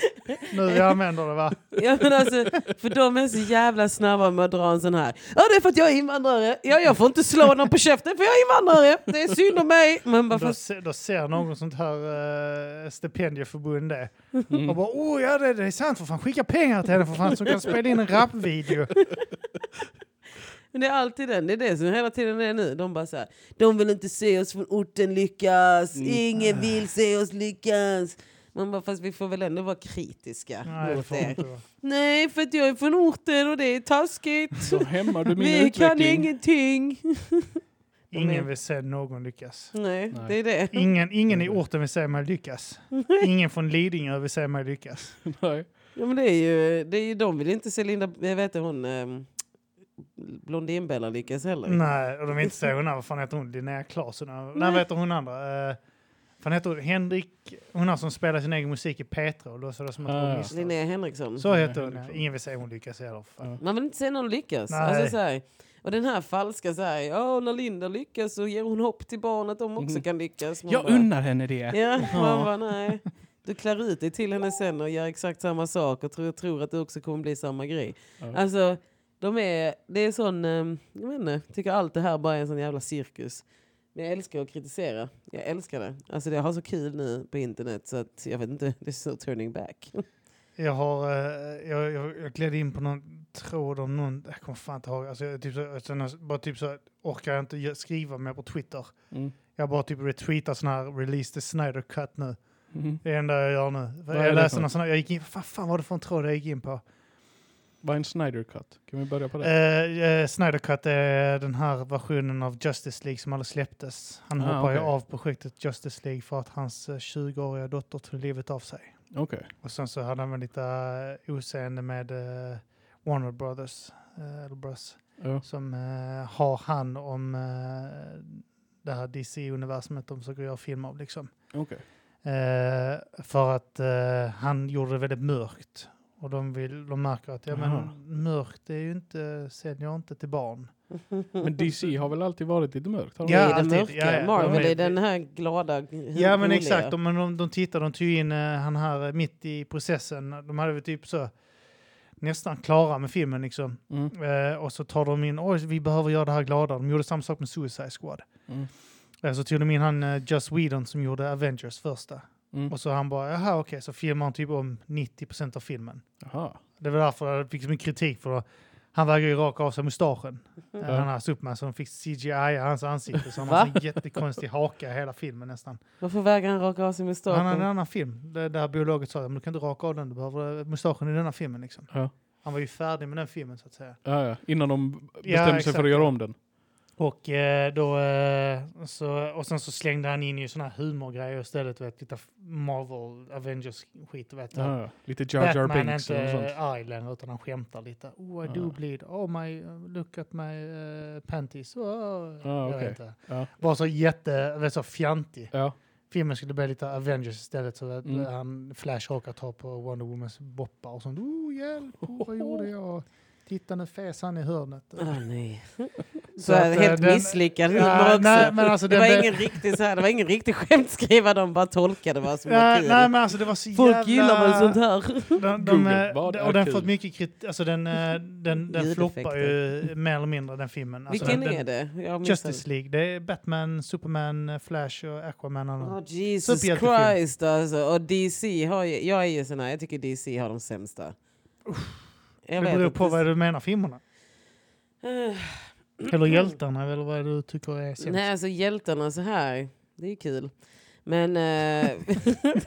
nu vi använder det va? Ja men alltså, för de är så jävla snabba med att dra en sån här. Ja det är för att jag är invandrare. Ja jag får inte slå någon på käften för jag är invandrare. Det är synd om mig. Men bara, Då, se, då ser någon sånt här uh, stipendieförbund det. Mm. Och bara, oh ja det, det är sant för fan, skicka pengar till henne för fan som kan spela in en rapvideo. men det är alltid den, det är det som hela tiden är nu. De bara så här, de vill inte se oss från orten lyckas. Mm. Ingen vill se oss lyckas. Man bara, fast vi får väl ändå vara kritiska Nej, det mot vara. Nej, för att jag är från orten och det är taskigt. Så hämmar du min Vi kan utveckling. ingenting. De är- Ingen vill se någon lyckas. Nej, Nej. det är det. Ingen, ingen i orten vill se mig lyckas. Ingen från Lidingö vill se mig lyckas. Nej. Ja, men det är ju, det är ju de vill inte se Linda, jag vet inte hon, um, Blondinbella lyckas heller. Nej, och de vill inte se hon vad fan heter hon? Linnea Claesson? Nej, vad heter hon andra? Uh, fan heter hon? Henrik, hon har som spelar sin egen musik i Petra och låtsades som att det Ah, var ja. misstag. Linnea Henriksson. Så heter hon. Ingen vill se hon lyckas heller. för. Ja. Man vill inte se någon lyckas. Nej. Alltså, så här. Och den här falska så här, ja när Linda lyckas så ger hon hopp till barn att de också Mhm. kan lyckas. Man Jag bara, unnar henne det. Ja, man Ja. bara nej. Du klär ut dig till henne sen och gör exakt samma sak och tror, tror att du också kommer bli samma grej. Ja. Alltså, de är, det är sån, ehm, jag vet inte, tycker allt det här bara är en sån jävla cirkus. Men jag älskar att kritisera. Jag älskar det. Alltså jag har så kul nu på internet så att jag vet inte, det är så turning back. Jag har, eh, jag, jag, jag gled in på någon tråd om någon, jag kommer fan inte ihåg, alltså, jag typ så, sen, jag bara typ så orkar jag inte skriva mer på Twitter. Mm. Jag bara typ retweetar sån här release the Snyder cut nu. Mm. Det är det enda jag gör nu. Vad jag läste någon sån här, jag gick in, vad fan var det för en tråd jag gick in på? Vad är en Snyder Cut? Kan vi börja på det? Uh, uh, Snyder cut är den här versionen av Justice League som aldrig släpptes. Han Ah, hoppar ju okej. av projektet Justice League för att hans eh, 20-åriga dotter tog livet av sig. Okej. Och sen så hade han väl lite uh, oseende med eh, Warner Brothers, uh, eller Bros, Ja. som eh, har hand om eh, det här DC-universumet de försöker göra film av. Liksom. Eh, för att eh, han gjorde det väldigt mörkt. Och de, vill, de märker att ja, men, mörkt är ju inte, säljer inte till barn. Men DC har väl alltid varit lite mörkt? Har de? Ja, det är det mörka. Ja, ja. Marvel De är- den här glada, Ja men roliga. exakt, de, men de, de tittar, de tog in eh, han här eh, mitt i processen. De hade väl typ så nästan klara med filmen liksom. Mm. Eh, och så tar de in, oj vi behöver göra det här glada. De gjorde samma sak med Suicide Squad. Mm. Eh, så tog de in han uh, Joss Whedon som gjorde Avengers första. Mm. Och så han bara, jaha okej, så filmar han typ om 90% av filmen. Jaha. Det var därför jag fick så mycket kritik för att han vägrar ju raka av sig mustaschen. Ja. Ja. Han har Superman så de fick CGI hans ansikte så han har en jättekonstig haka i hela filmen nästan. Varför vägrar han raka av sig Han har en mustaschen? annan film där, där biologet sa men du kan inte raka av den, du behöver mustaschen i denna filmen. Liksom. Ja. Han var ju färdig med den filmen så att säga. Ja, ja. Innan de Ja, bestämde sig för att göra om den. Och, eh, då, eh, så, och sen så slängde han in ju såna här humorgrejer istället. Vet, lite Marvel, Avengers-skit. Vet, Ja. Lite Jar Jar Batman är Binks eller något inte sånt. arg längre utan han skämtar lite. Oh I do Ja. bleed. Oh my, look at my uh, panties. Oh. Jag okej. vet inte. Ja. Var så jätte, vet, så fjantig. Ja. Filmen skulle bli lite Avengers istället. Så att Mm. han Flash råkar ta på Wonder Womans boppar och sånt. Oh hjälp, oh, vad gjorde jag? Titta nu fes han i hörnet. Ah, nej. Så, Så att, eh, helt den- misslyckad Ja, humor också. nej, men alltså det, den var ingen riktig, så här, det var ingen riktig skämtskrivare, de bara tolkade vad som var kul. nej men alltså det var så Folk jävla... gillar väl sånt här? De, de, Google, eh, och den fått mycket kritik, alltså den, eh, den, den Ljudeffekter. floppar ju mer eller mindre den filmen. Alltså Vilken den, är det? Justice League, det är Batman, Superman, eh, Flash och Aquaman. Och Oh, Jesus. Christ alltså. Och DC har ju, jag är ju sån här, jag tycker DC har de sämsta. Jag det beror på vad du menar filmerna. Eh, Eller hjältarna, eller vad du tycker är sämst. Nej, alltså hjältarna så här, det är ju kul. Men, eh,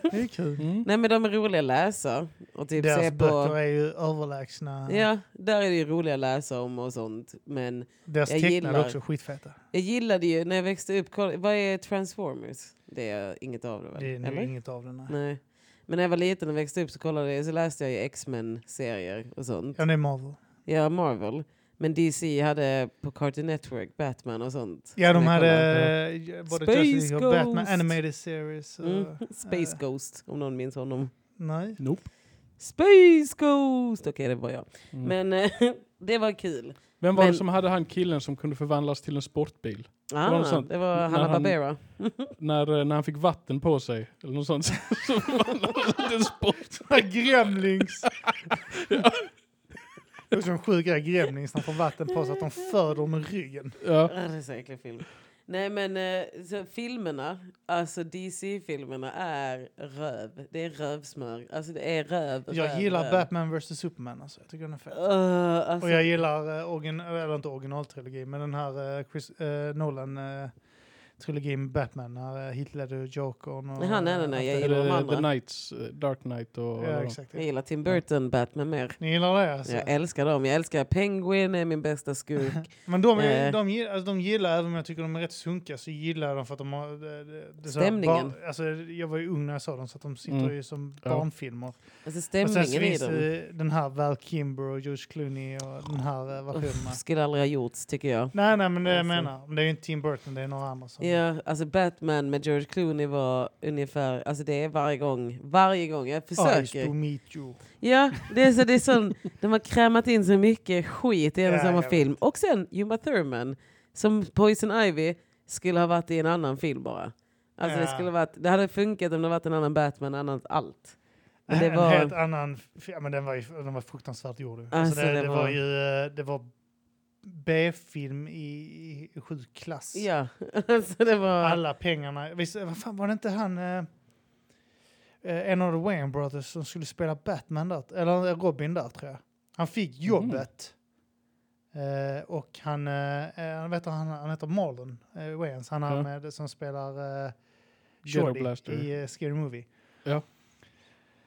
Det är kul. Mm. nej, men de är roliga att läsa. Och typ Deras se böcker på, är ju överlägsna. ja, där är det ju roliga att läsa om och sånt. Men Deras jag tecknade är gillar- också skitfeta. jag gillade ju när jag växte upp, kolla, vad är Transformers? Det är inget av det väl? Det är nog Eller? inget av den. nej. Nej. Men när jag var liten och växte upp så, kollade jag, så läste jag ju X-Men-serier och sånt. Ja, det är Marvel. Ja, Marvel. Men DC hade på Cartoon Network Batman och sånt. Ja, de hade eh, både Space Justice League och Batman Ghost. Animated Series. Och, Mm. Space eh, Ghost, om någon minns honom. Nej. Nope. Space Ghost! Okej, det var jag. Mm. Men eh, det var kul. Vem var men- det som hade han killen som kunde förvandlas till en sportbil? Ah, något sånt. det var När Hanna han- Barbera. När, eh, när han fick vatten på sig, eller något sånt. så förvandlades han till en sport. Gremlings! Det är så en sjuk grej, Gremlings, de får vatten på sig att de föder med ryggen. Ja. Ah, det är så äcklig film. Nej men eh, filmerna, alltså DC-filmerna är röv. Det är rövsmör. Alltså det är röv, Jag röv, gillar röv. Batman vs Superman alltså. Jag tycker den är fet. Uh, alltså, Och jag gillar, uh, origin, eller inte originaltrilogi, men den här uh, Chris, uh, Nolan uh, trilogin med Batman, när uh, Heath Ledger, Jokern och... Han- nej, nej, nej, jag gillar de Eller andra. The Knights, eh, Dark Knight och... Ja, de. exakt. jag gillar Tim Burton, Batman mer. Ni gillar det alltså? Jag älskar dem. Jag älskar Penguin, är min bästa skurk. Men de, är, Eh. de, gillar, alltså, de gillar, även om jag tycker de är rätt sunkiga, så gillar jag dem för att de har... Det, det, Stämningen. Bar, alltså, jag var ju ung när jag såg dem, så att de sitter Mm. ju som Ja. barnfilmer. Alltså Och sen stämningen i finns dem. den här Val Kimber och George Clooney och den här versionerna. Skulle aldrig ha gjorts tycker jag. Nej, nej, men det jag Alltså. menar. Men det är ju inte Tim Burton, det är några andra som... Ja, alltså Batman med George Clooney var ungefär, alltså det är varje gång, varje gång jag Eyes to försöker. meet you. Ja, det är så, det är sån, de har krämat in så mycket skit i en och samma film. Och sen Uma Thurman, som Poison Ivy, skulle ha varit i en annan film bara. Alltså det, Ja. skulle varit, det hade funkat om det varit en annan Batman, annat allt. Men det en var- helt annan... Ja, men den var, ju, den var fruktansvärt gjord. Alltså Alltså, det, det det, var, var- ju... eh, Det var B-film i, i sjuk klass. Ja, alltså det var... Alla pengarna. Visst, vad fan var det inte han... Eh, eh, en av the Wayne Brothers som skulle spela Batman där, eller Robin där tror jag. Han fick jobbet. Eh, och han, eh, eh, vet han, han heter Marlon eh, Wayans, han är Ja. med som spelar eh, Blaster. i uh, Scary Movie. Ja.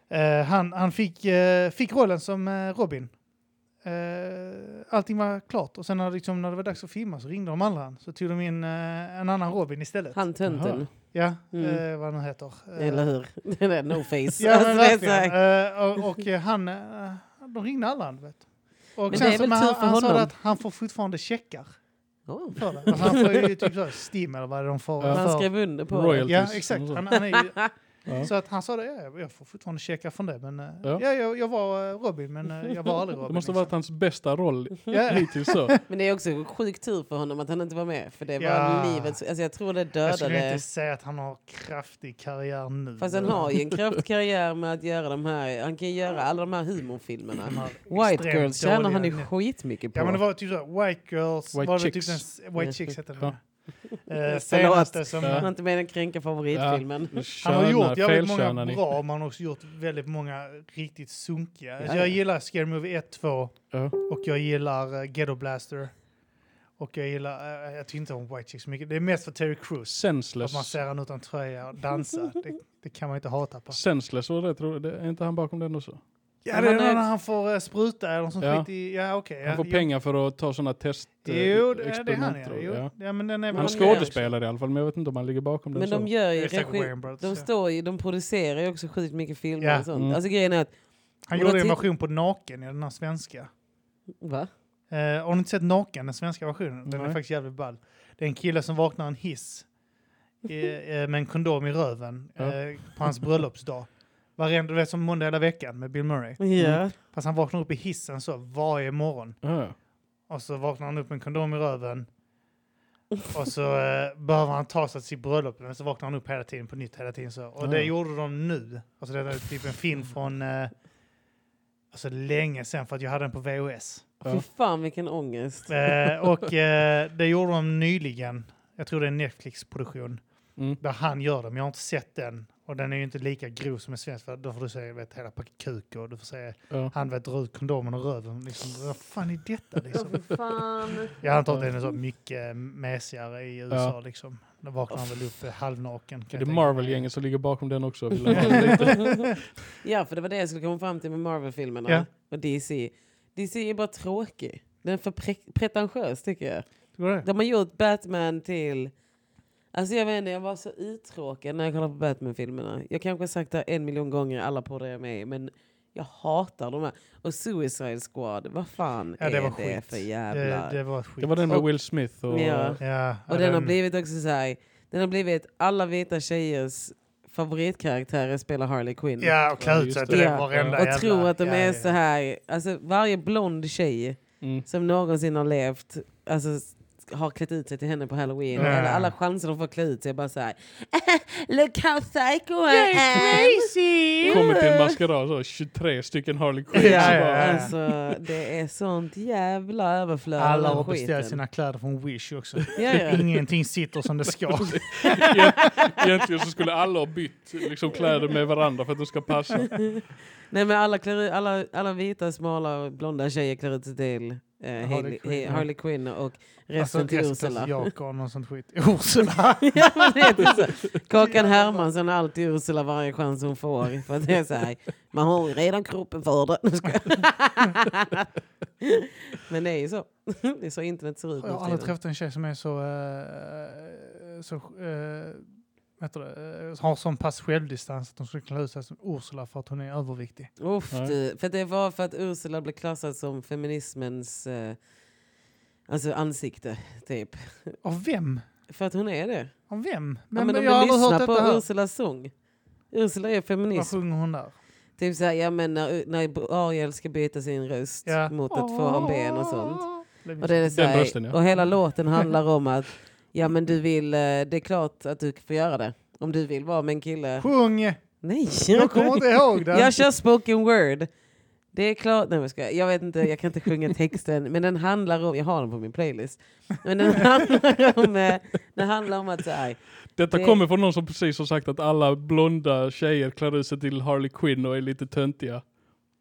Eh, han han fick, eh, fick rollen som eh, Robin. Eh, allting var klart och sen när, liksom, när det var dags att filma så ringde de andra han. Så tog de in eh, en annan Robin istället. Han tönten, Ja, Mm. eh, vad han heter. Eh, eller hur? Den där no face. Ja, men Alltså, är verkligen. och, och han, de ringde alla han, vet. Och Men sen det är så- väl men tur han, för han sa honom. att han får fortfarande checkar Oh. för det. Alltså, han får ju typ så här Steam eller vad det är de får. Ja. för- Han skrev under på Royal- det. Ja, Royalties exakt. Han, han är ju, Ja. Så att han sa det, ja, jag får fortfarande checka från det. Men eh, Ja. ja. jag, jag var eh, Robin, men eh, jag var aldrig Robin. Det måste ha liksom. varit hans bästa roll hittills så. Men det är också sjuk tur för honom att han inte var med. För det var Ja. livets... Alltså jag tror det Jag skulle dödade... inte säga att han har kraftig karriär nu. Fast han har ju en kraftkarriär med att göra de här... Han kan ju göra alla de här humorfilmerna. White Girls tjänar han ju skitmycket på. Ja men det var typ så, White Girls, White var det Chicks. Typ White Chicks hette den. Ja. Eh, senaste som... Jag har inte meningen att kränka favoritfilmen. Han har gjort jävligt många bra, men han har också gjort väldigt många riktigt sunkiga. Ja, jag ja. gillar Scary Movie 1, 2 Ja. och jag gillar uh, Ghetto Blaster. Och jag gillar, uh, jag tycker inte om White Chicks så mycket. Det är mest för Terry Crews. Att Senseless. man ser han utan tröja och dansa. det, det kan man inte hata på. Senseless var rätt roligt. Är inte han bakom den också? Ja, det är är- när han får uh, spruta eller något sånt Ja. skit i... Ja, okej. Han får ja, pengar för att ta sådana test Jo, eh, jo det, det är han ja. tror Jo, ja. men den är väl Han Men de gör- skådespelar i alla fall, men jag vet inte om han ligger bakom den Men de gör Det ju är regi, de, står ju, de producerar ju också sjukt mycket filmer Ja. och sånt. Mm. Alltså grejen är att, Han gjorde en version på Naken i den här svenska. va? Eh, har ni inte sett Naken, den svenska versionen? Den är Nej. faktiskt jävligt ball. Det är en kille som vaknar i en hiss eh, eh, med en kondom i röven Ja. eh, på hans bröllopsdag. Varenda, du vet som måndag hela veckan med Bill Murray. Ja. Fast han vaknar upp i hissen så varje morgon. Ja. Och så vaknar han upp med en kondom i röven. Och så eh, behöver han ta sig till sitt bröllop. Men så vaknar han upp hela tiden på nytt hela tiden så. Och det Ja. gjorde de nu. Alltså det är typ en film från eh, alltså länge sedan för att jag hade den på VHS. Ja. Fy fan vilken ångest. Eh, och eh, det gjorde de nyligen. Jag tror det är en Netflix-produktion. Mm. Där han gör det, men jag har inte sett den. Och den är ju inte lika grov som en svensk. För då får du säga vet, hela paket kuk och du får säga Ja. han vet dra ut kondomen och röven. Liksom, vad fan är detta liksom? Fan. Jag antar att den är så mycket mesigare i USA Ja. liksom. Då vaknar han väl upp halvnaken. Det är mig. Marvel-gänget som ligger bakom den också. Ja, för det var det jag skulle komma fram till med Marvel-filmerna Ja. och DC. DC är bara tråkig. Den är för pre- pretentiös tycker jag. Det? De har gjort Batman till... Alltså jag vet inte, jag var så uttråkad när jag kollade på Batman-filmerna. Jag kanske har sagt det en miljon gånger i alla poddar jag är med i, men jag hatar de här. Och Suicide Squad, vad fan Ja, det är var det skit. för Det, jävla... det var skit. Det var den med Och- Will Smith och... Ja. Ja, Och den har blivit också så här, den har blivit alla vita tjejers favoritkaraktärer spelar Harley Quinn. Ja, och klä ut sig det. till det Ja. varenda Och tror att de ja, är ja, så här, alltså varje blond tjej Mm. som någonsin har levt, alltså har klätt ut sig till henne på halloween. Ja. Eller alla chanser de får klä ut sig bara så här. Look how psycho I am! Kommer till en maskerad så 23 stycken Harley Quinn. Ja, så ja, ja. Alltså det är sånt jävla överflöd Alla har beställt sina kläder från Wish också. Ja, ja. Ingenting sitter som det ska. Egent- Egentligen så skulle alla ha bytt liksom, kläder med varandra för att de ska passa. Nej men alla, klär, alla, alla vita, smala, blonda tjejer klär ut sig till eh, Harley Harley. Harley Quinn och resten Alltså, till Ursula. Jakob och sånt skit. Ursula! ja, men det är inte så. Kakan Hermansson är alltid Ursula varje chans hon får. För det är så här, man har ju redan kroppen för det. Men det är ju så. Det är så internet ser ut Jag har aldrig träffat en tjej som är så... Uh, så uh, du, det, eh, har sån pass självdistans att de skulle klä ut sig som Ursula för att hon är överviktig. Uff, du. För det var för att Ursula blev klassad som feminismens eh, alltså ansikte, typ. Av vem? För att hon är det. Av vem? Men, ja, men om jag har du aldrig hört lyssnar detta på här. Ursulas sång. Ursula är Vad feminist. sjunger hon där? Typ såhär, ja men när, när Ariel ska byta sin röst Ja. mot att få ha ben och sånt. Och, det är rösten, ja. och hela låten handlar om att ja men du vill, eh, det är klart att du får göra det. Om du vill vara med en kille. Sjung! Nej! Jag kommer inte ihåg den. Jag kör spoken word. Det är klart, nej jag ska, jag vet inte, jag kan inte sjunga texten, men den handlar om, jag har den på min playlist. Men den handlar om, eh, den handlar om att så här, Detta Det- kommer från någon som precis har sagt att alla blonda tjejer klär ut sig till Harley Quinn och är lite töntiga.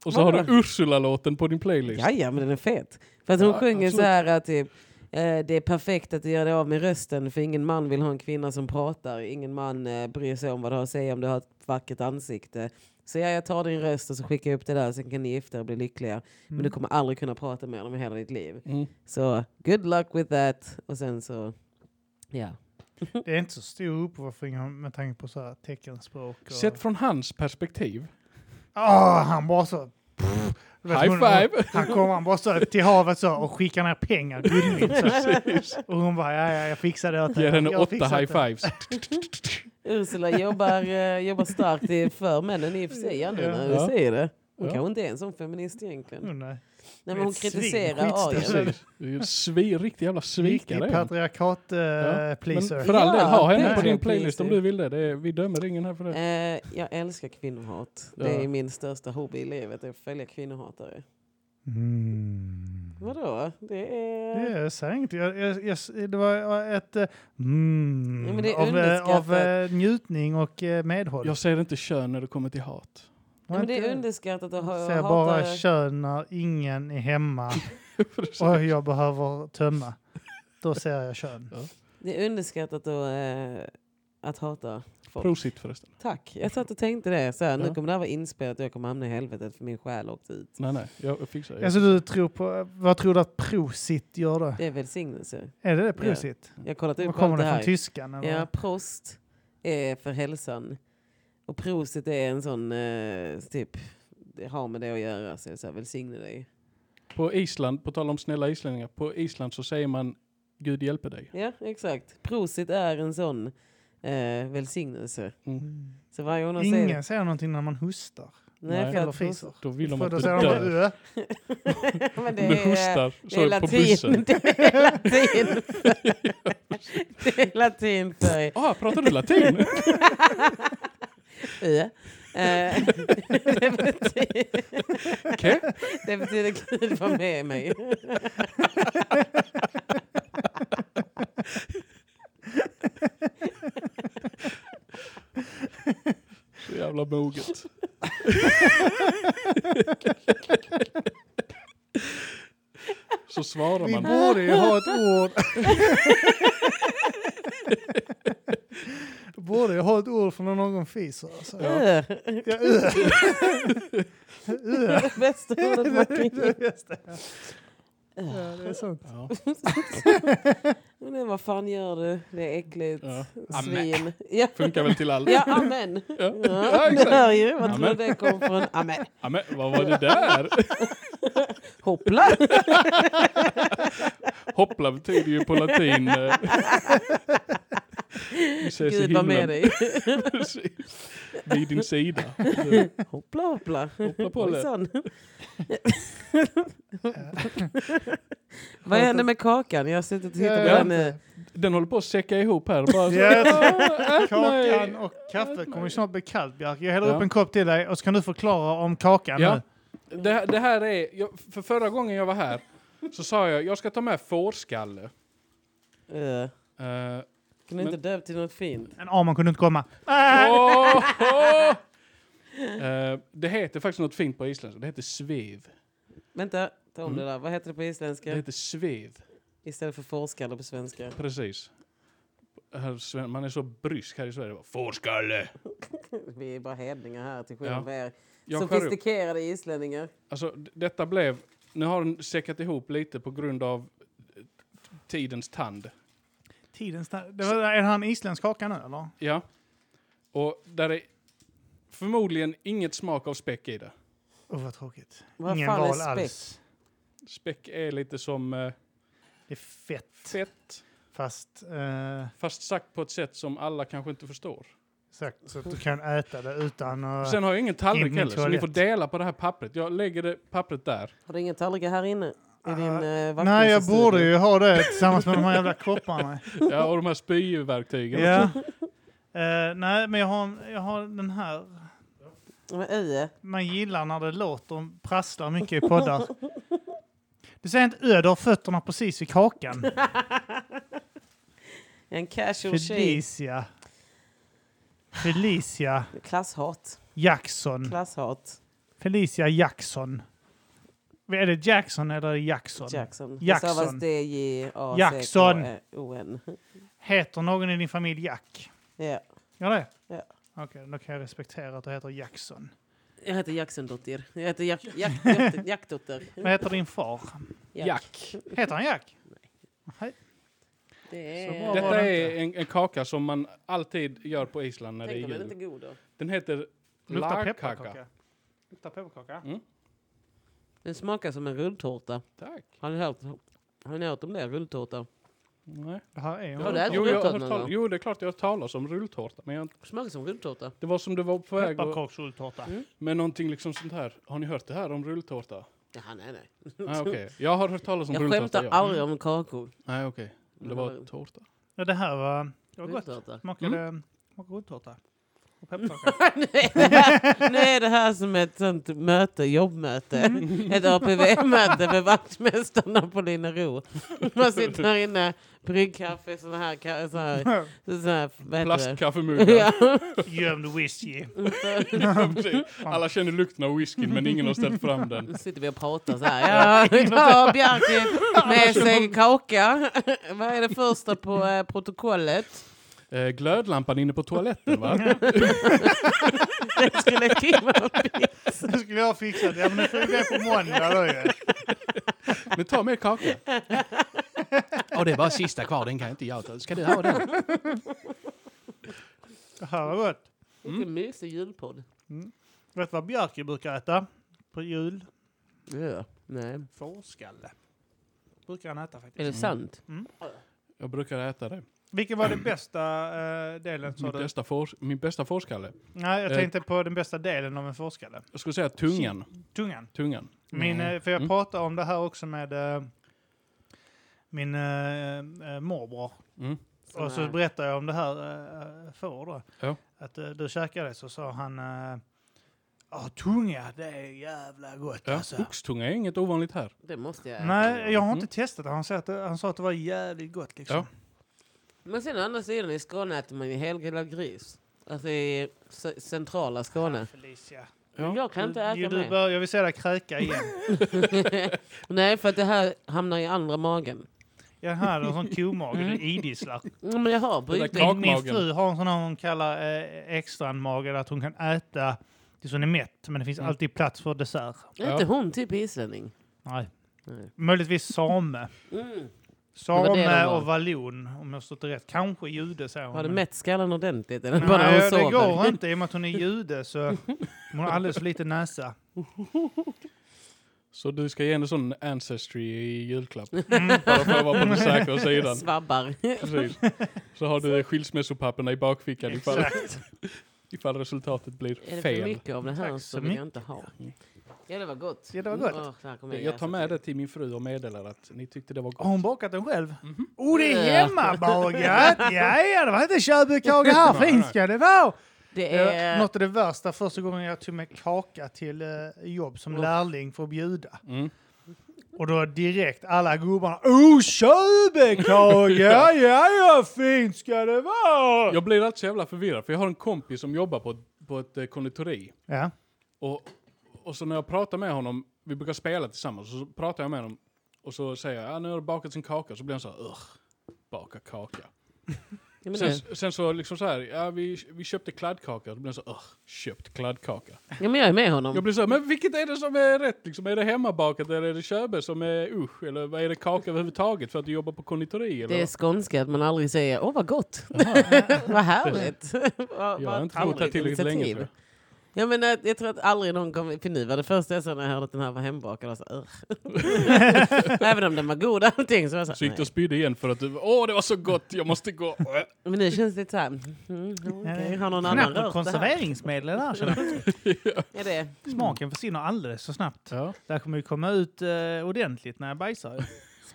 Och så har du Ursula-låten på din playlist. ja ja men den är fet. För att hon Ja, sjunger så absolut. här att typ, eh, det är perfekt att du gör det av med rösten för ingen man vill ha en kvinna som pratar. Ingen man eh, bryr sig om vad du har att säga om du har ett vackert ansikte. Så ja, jag tar din röst och så skickar jag upp det där sen kan ni gifta er och bli lyckliga. Men du kommer aldrig kunna prata med dem i hela ditt liv. Mm. Så good luck with that. Och sen så, ja. Det är inte så stor uppvärmning med tanke på så här teckenspråk. Och... Sett från hans perspektiv. Ah, han bara så... Pff, High hon- five! Han kommer han bara så till havet så och skickar ner pengar, guldmynt. Och hon bara, ja, ja, jag fixar det åt dig. Ger henne Jag åtta high det." fives. Ursula jobbar, eh, jobbar starkt i- för männen i och för sig. Ändå när vi Ja. säger det. Hon Ja. kanske inte är en sån feminist egentligen. Mm, nej. Nej, men hon Ett svin, kritiserar. Ariel. Precis. Det är ju svi, riktig jävla Riktig svikare. är uh, Ja, pleaser. Men för all del, ha henne på din playlist om du vill det. det är, vi dömer ingen här för det. Eh, jag älskar kvinnohat. Det Ja. är min största hobby i livet, att följa kvinnohatare. Mm. Vadå? Det är... Det säger inget. Jag, jag, jag, det var ett eh, mm, Ja, men det är av, eh, av eh, njutning och eh, medhåll. Jag ser inte kön när det kommer till hat. Ja, men det är underskattat att ha, Jag ser bara kön när ingen är hemma och jag behöver tömma. Då ser jag kön. Det är underskattat att, eh, att hata folk. Prosit förresten. Tack. Jag satt och tänkte det. Så här, Nu Ja. kommer det här vara inspelat och jag kommer hamna i helvetet för min själ åkte ut. Nej, nej, jag fixar det. Alltså du tror på, vad tror du att prosit gör då? Det är välsignelse. Är det det prosit? Jag har kollat Vad upp kommer allt det det från här. tyskan? Eller? Ja, prost är för hälsan. Och prosit är en sån, eh, typ, det har med det att göra. Så, så här, välsigne dig. På Island, på tal om snälla islänningar, på Island så säger man Gud hjälper dig. Ja, exakt. Prosit är en sån eh, välsignelse. Mm. Så varje gång de säger Ingen säger någonting när man hostar. Nej, Nej. Eller fiser. Då vill de att då du dör. Men Om det du är, hostar det så är på bussen. latin. Det är latin. det är latin för Ah, pratar du latin? Eh, det, betyder, Okej. det betyder Gud var med mig. Så jävla moget. Så svarar Vi man. borde ju ha ett ord. borde ju ha ett ord för när någon fiser. Alltså. Ö. Ja, ö. Ö. Bästa ordet man kan ge. Ja, det är sant. Ja. Men vad fan gör du? Det är äckligt. Ja. Svin. Ja. Funkar väl till allt. Ja, amen. Ja. Ja, exakt. hör ju. Vad tror Amen. du det kom från? Amen. Ja, men vad var det där? Hoppla. Hoppla betyder ju på latin. Vi ses i Gud var med dig. Precis. Vid din sida. Hoppla, hoppla. Hoppla. Ojsan. Vad hände med kakan? Jag har suttit och tittat på den. Den håller på att säcka ihop här. Bara så. Kakan och kaffe kommer ju snart bli kallt, Björk. Jag häller Ja. upp en kopp till dig och så kan du förklara om kakan Ja. nu. Det, det här är, jag, för förra gången jag var här så sa jag jag ska ta med fårskalle. eh, Uh, Kan du inte döpa till något fint? En Arman kunde inte komma. oh, oh. Eh, det heter faktiskt något fint på isländska. Det heter svev. Vänta, ta om Mm. det där. Vad heter det på isländska? Det heter svev. Istället för fårskalle på svenska. Precis. Här, i Sven- man är så brysk här i Sverige. Fårskalle! Vi är bara hedningar här till skillnad Ja. från er Jag skär upp. sofistikerade islänningar. Alltså, detta blev... Nu har den säckat ihop lite på grund av tidens tand. Tiden sta- det var, är en isländsk kaka nu eller? Ja. Och där är förmodligen inget smak av späck i det. Oh, vad tråkigt. Vad Ingen fan är val späck? alls. Späck är lite som eh, Det är fett. fett, Fast eh, fast sagt på ett sätt som alla kanske inte förstår. sagt, så att du kan äta det utan att... Sen har jag ingen in tallrik heller, så ni får dela på det här pappret. Jag lägger det pappret där. Har du ingen tallrikar här inne? I din uh, Nej, jag borde ju ha det tillsammans med de här jävla kopparna. Ja, och de här spyverktygen. ja. Eh, nej, men jag har, jag har den här. Man gillar när det låter och prasslar mycket i poddar. Du säger inte ö, du har fötterna precis vid kakan. En casual tjej. Felicia. Felicia Klasshat. Jackson. Klasshat. Felicia Jackson. Är det Jackson eller det Jackson? Jackson. Jackson. Det stavas D-J-A-C-K-O-N. Heter någon i din familj Jack? Ja. Gör det? Ja. Okej, då kan jag respektera att du heter Jackson. Jag heter Jacksondottir. Jag heter Jack, Jack, Jack, Jackdotter. Vad heter din far? Jack. Heter han Jack? Nej. Det är... Detta det är en, en kaka som man alltid gör på Island när det Tänk är om den jul. inte god då. Den heter Luktar larkaka. pepparkaka. Luktar pepparkaka? Mm. Den smakar som en rulltårta. Tack. Har ni hört, har ni hört om det? Rulltårta. Nej. Det här är Har du ätit jo, jag har rulltårta hört någon tal- jo, det är klart jag har talat om rulltårta. Men jag, Smakar som rulltårta. det var som det var på väg och, Pepparkaksrulltårta. Mm. med någonting liksom sånt här. Har ni hört det här om rulltårta? Jaha, nej, nej. Nej, okej. Jag har hört talas om Jag rulltårta. skämtar ja. aldrig om kakor. Nej, okej. Det var vad- tårta. Ja, det här var, det var gott. Rulltårta. Smakade, smakade rulltårta. Och pepparkakor. nu, är det här, nu är det här som ett sånt möte, jobbmöte. Ett APV-möte med vaktmästarna på Linnero. Man sitter här inne, bryggkaffe, såna här, såna här, såna här? Plastkaffemuggar. Ja. Gömd whisky. Ja. Alla känner lukten av whiskyn men ingen har ställt fram den. Nu sitter vi och pratar så här. Ja, idag har Bjarke med sig kaka. Vad är det första på eh, protokollet? Eh, glödlampan inne på toaletten va? Det skulle Kim ha fixat. Det skulle jag ha fixat. Ja, men det får ju bli på måndag då ju. Men ta mer kaka. Ja det är bara sista kvar, den kan inte jag ta. Ska du ha den? Det här var gott. Vilken mysig julpodd. Vet du vad Björke brukar äta på jul? Ja, nej. Fårskalle. Brukar han äta Är faktiskt. det sant? Jag brukar äta det. Vilken var den bästa eh, delen sa Min du? bästa, får, min bästa fårskalle. Nej, jag Eh. tänkte på den bästa delen av en fårskalle. Jag skulle säga tungan. Tungan. Tungan. Min, Nej. eh, för jag Mm. pratade om det här också med eh, min eh, eh, morbror. Mm. Och så berättade jag om det här uh, får då. Ja. Att uh, du käkade så sa han uh, Ja, tunga, det är jävla gott Ja, alltså. oxtunga är inget ovanligt här. Det måste jag äta. Nej, jag har Mm. inte testat det. Han sa att det, han sa att det var jävligt gott liksom. Ja. Men sen å andra sidan i Skåne äter man ju helgrillad gris. Alltså i centrala Skåne. Felicia. Men Jag kan inte Du, äta du mer. bör, jag vill se dig kräka igen. Nej, för att det här hamnar i andra magen. Jag har en sån komage, Mm. det idisslar. Ja, men jag har brytning. Min, fru har en sån här hon kallar eh, extra mage att hon kan äta tills hon är mätt. Men det finns Mm. alltid plats för dessert. Är inte hon typ islänning? Nej. Nej. Möjligtvis same. Mm. Same och vallon, om jag det rätt. Kanske jude, säger hon. Har du mätt skallen ordentligt? Eller bara Nej, hon det sover? går inte i och med att hon är jude. Så hon har alldeles för lite näsa. Så du ska ge henne sån ancestry i julklapp. Mm. Bara för att vara på den säkra sidan. Svabbar. Precis. Så har du skilsmässopapperna i bakfickan ifall, ifall resultatet blir Är det för fel. mycket av det här Tack så så vill jag inte ha. Ja, det var gott. Ja, det var gott. Här kommer jag Jag tar med det till min fru och meddelar att ni tyckte det var Har hon gott. bakat den själv? Mhm. Oh, det är Ja. hemmabakat! Ja, ja, det var inte köpekaka här. Fint ska det vara! Det Ja, är... Något av det värsta första gången jag tog med kaka till eh, jobb som Uff. lärling för att bjuda. Mm. Och då direkt alla gubbarna. Oh, köpekaka! ja, ja, fint ska det vara! Jag blir alltid så jävla förvirrad för jag har en kompis som jobbar på, ett- på ett eh, konditori. Ja. Och, och så när jag pratar med honom, vi brukar spela tillsammans, så pratar jag med honom och så säger jag, ja, nu har du bakat sin kaka, så blir han så här, "Ugh, baka kaka. Ja, Sen, sen så liksom så här, ja vi, vi köpte kladdkaka, då blir han så Ugh, köpt kladdkaka. ja, men jag är med honom. Jag blir så här, men vilket är det som är rätt liksom? Är det hemmabakat eller är det köbe som är usch? Eller vad är det kaka överhuvudtaget för att du jobbar på konditori? Eller? Det är skånska att man aldrig säger åh vad gott. vad härligt. Vad- Jag har inte bott här tillräckligt länge tror jag. Ja, men, eh, jag tror att aldrig någon kommer... För nu var det första jag sa när jag hörde att den här var hembakad. och Så, "Ugh." Även om den var god och allting. Så var jag så, Så gick du och spydde igen för att du, åh det var så gott, jag måste gå. Men nu känns det lite så här... Mm, okay. Har någon annan rört det här? konserveringsmedel där känner jag. Är det? Smaken försvinner alldeles för snabbt. Ja, Det här kommer ju komma ut eh, ordentligt när jag bajsar.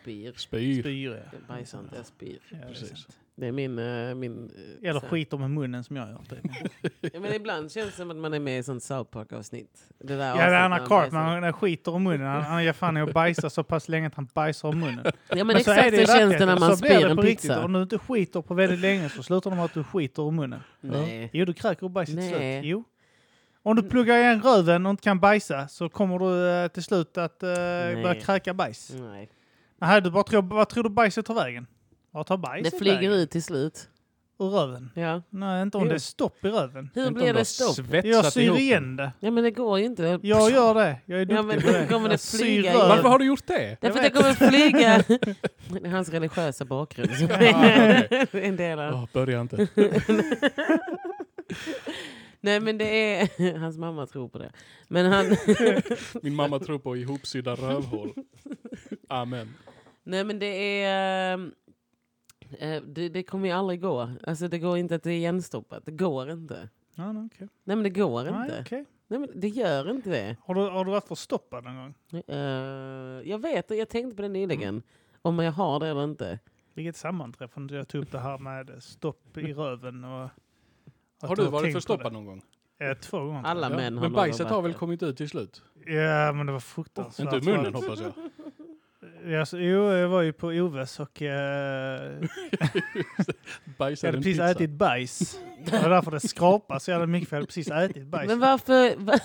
Spyr. spyr. Spyr jag. Jag bajsar inte, jag spyr. Ja, det är. Det min... eh, min eh, Eller skiter med munnen som jag gör. Ja, men ibland känns det som att man är med i sånt South Park-avsnitt. Det där Ja, det är Anna Cartman, han skiter om munnen. Han, han ger fan i att bajsa så pass länge att han bajsar om munnen. Ja, men, så är exakt det så känns det när man spyr det en på riktigt. pizza. Om du inte skiter på väldigt länge så slutar det med att du skiter om munnen. Nej. Jo, du kräker och bajsar till Nej. slut. Jo. Om du pluggar igen röven och inte kan bajsa så kommer du eh, till slut att uh, börja kräka bajs. Nej. Nej, du bara tror, vad tror du bajset tar vägen? Vad tar Det bajset flyger vägen? ut till slut. Ur röven? Ja. Nej, inte om Jo. det är stopp i röven. Hur Inte om blir du har det stopp? svetsat Jag syr ihop igen det. Ja men det går ju inte. Jag gör det. Jag är duktig Ja, men på då det. kommer det Jag syr flyga igen. Varför har du gjort det? Därför att det kommer flyga... Det är hans religiösa bakgrund. som Ah, är en del av. Åh, börja inte. Nej men det är... Hans mamma tror på det. Men han... Min mamma tror på ihopsydda rövhål. Amen. Nej men det är... ehm, eh, Det, det kommer ju aldrig gå. Alltså det går inte att det är igenstoppat. Det går inte. Ja, nej, okej. Nej men det går Nej, inte. okej. Nej men det gör inte det. Har, du, har du varit förstoppad någon gång? Eh, jag vet, jag tänkte på det nyligen. Om jag har det eller inte. Vilket sammanträffande jag tog upp det här med stopp i röven och Har du varit förstoppad det. någon gång? Eh, två gånger. Alla Ja. män har Men bajset har väl det. kommit ut till slut? Ja, men det var fruktansvärt. Inte ur munnen hoppas jag. Ja, så, jo, jag var ju på Oves och eh, jag hade en precis pizza. ätit bajs. Det var därför det skrapade så jävla mycket, för jag hade precis ätit bajs. Men varför, va,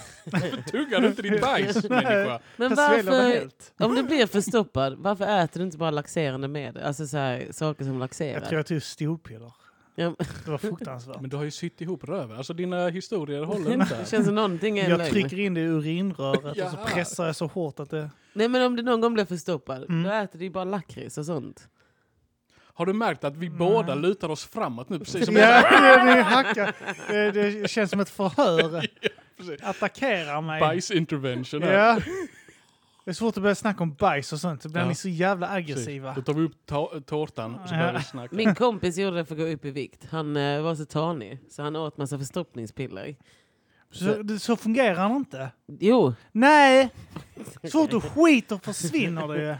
Tuggar du inte din bajs människa? men varför om du blir förstoppad, varför äter du inte bara laxerande med? Alltså så här, saker som laxerar. Jag tror jag tog stolpiller. Ja, Det var fruktansvärt. Men du har ju sytt ihop röven. Alltså dina historier håller inte. det känns som någonting är Jag lögn. trycker in det i urinröret och så pressar jag så hårt att det... Nej men om du någon gång blir förstoppad, Mm. då äter du ju bara lakrits och sånt. Har du märkt att vi Mm. båda lutar oss framåt nu precis som Ja, det, det, hackar. Det, det känns som ett förhör. precis. Attackerar mig. bajs intervention här. Ja. Det är svårt att börja snacka om bajs och sånt, så blir Ja. ni så jävla Precis. aggressiva. Då tar vi upp ta- tårtan och så Ja. börjar vi snacka. Min kompis gjorde det för att gå upp i vikt. Han eh, var så tanig, så han åt massa förstoppningspiller. Så, det, så fungerar det inte. Jo, Nej! Så fort du skiter försvinner det ju.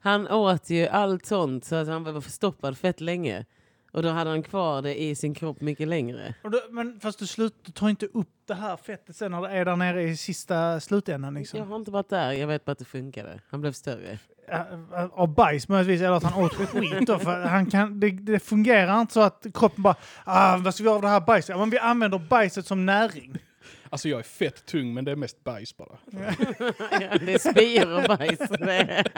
han åt ju allt sånt så att han var förstoppad fett länge. Och då hade han kvar det i sin kropp mycket längre. Och då, men fast du, slut, du tar inte upp det här fettet sen när det är där nere i sista slutändan. Liksom. Jag har inte varit där, jag vet bara att det funkade. Han blev större. Ja, Av bajs möjligtvis, eller att han åt skit. Då, för han kan, det, det fungerar inte så att kroppen bara ah, vad ska vi göra av det här bajset? Ja, men vi använder bajset som näring. Alltså jag är fett tung men det är mest bajs bara. det är spyor och bajs. Det-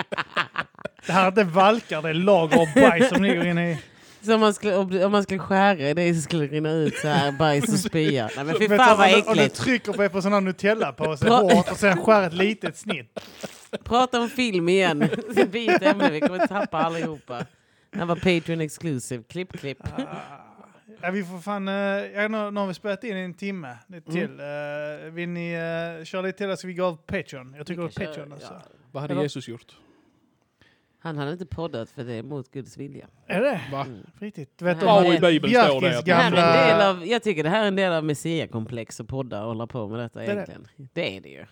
Det här är inte valkar, det är lager av bajs som ligger inne i... Så om man, skulle, om man skulle skära i det så skulle det rinna ut så här bajs och spya. Nej men fy fan vad du- Om du äckligt. trycker på, på sån här Nutella-påse hårt och sen skär ett litet snitt. Prata om film igen. Byt ämne, vi kommer tappa allihopa. Det här var Patreon exclusive. Klipp, klipp. Ja, vi får fan, eh, ja, nu, nu har vi spelat in en timme Mm. till. Uh, vill ni uh, köra lite till ska vi gå av Patreon? Jag tycker Vi Patreon köra, alltså. ja. Vad hade Eller- Jesus gjort? Han hade inte poddat för det är mot Guds vilja. Är det? Va? Mm. Riktigt? Du vet men- Ja, i Bibeln står det Det här är gamla... en del av, jag tycker det här är en del av messiakomplex att podda och hålla på med detta det. egentligen. Det är det ju.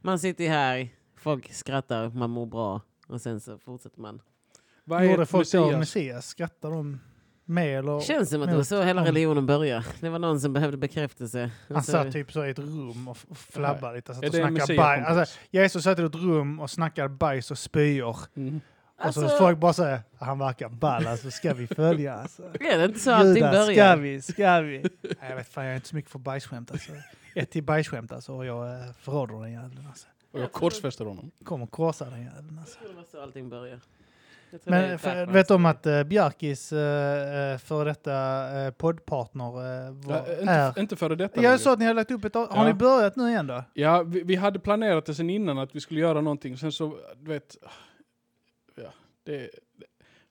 Man sitter här, folk skrattar, man mår bra och sen så fortsätter man. Vad Gjorde är folk då Messias? Messias? Skrattar de med eller? Känns som att det var så hela religionen började. Det var någon som behövde bekräftelse. Han så- satt typ så i ett rum och flabbade lite. Satt Är och snackade bajs. Alltså, Jesus satt i ett rum och snackade bajs och spyor. Mm. Och så Alltså- folk bara säger han verkar ball, alltså ska vi följa? Alltså. Är det inte så allting Judas, ska börjar? vi? Ska vi? Nej, jag vet fan, jag är inte så mycket för bajsskämt alltså. Ett till bajsskämt alltså och jag eh, förråder den jäveln alltså. Och jag korsfäster honom. Kommer korsa den jäveln alltså. Det var så allting började. Men för, vet du om att uh, Bjarkis uh, före detta uh, poddpartner uh, var, Ja, inte, är... inte före detta. Jag sa att ni hade lagt upp ett... Har Ja. ni börjat nu igen då? Ja, vi, vi hade planerat det sen innan att vi skulle göra någonting. Sen så, du vet... Ja, det,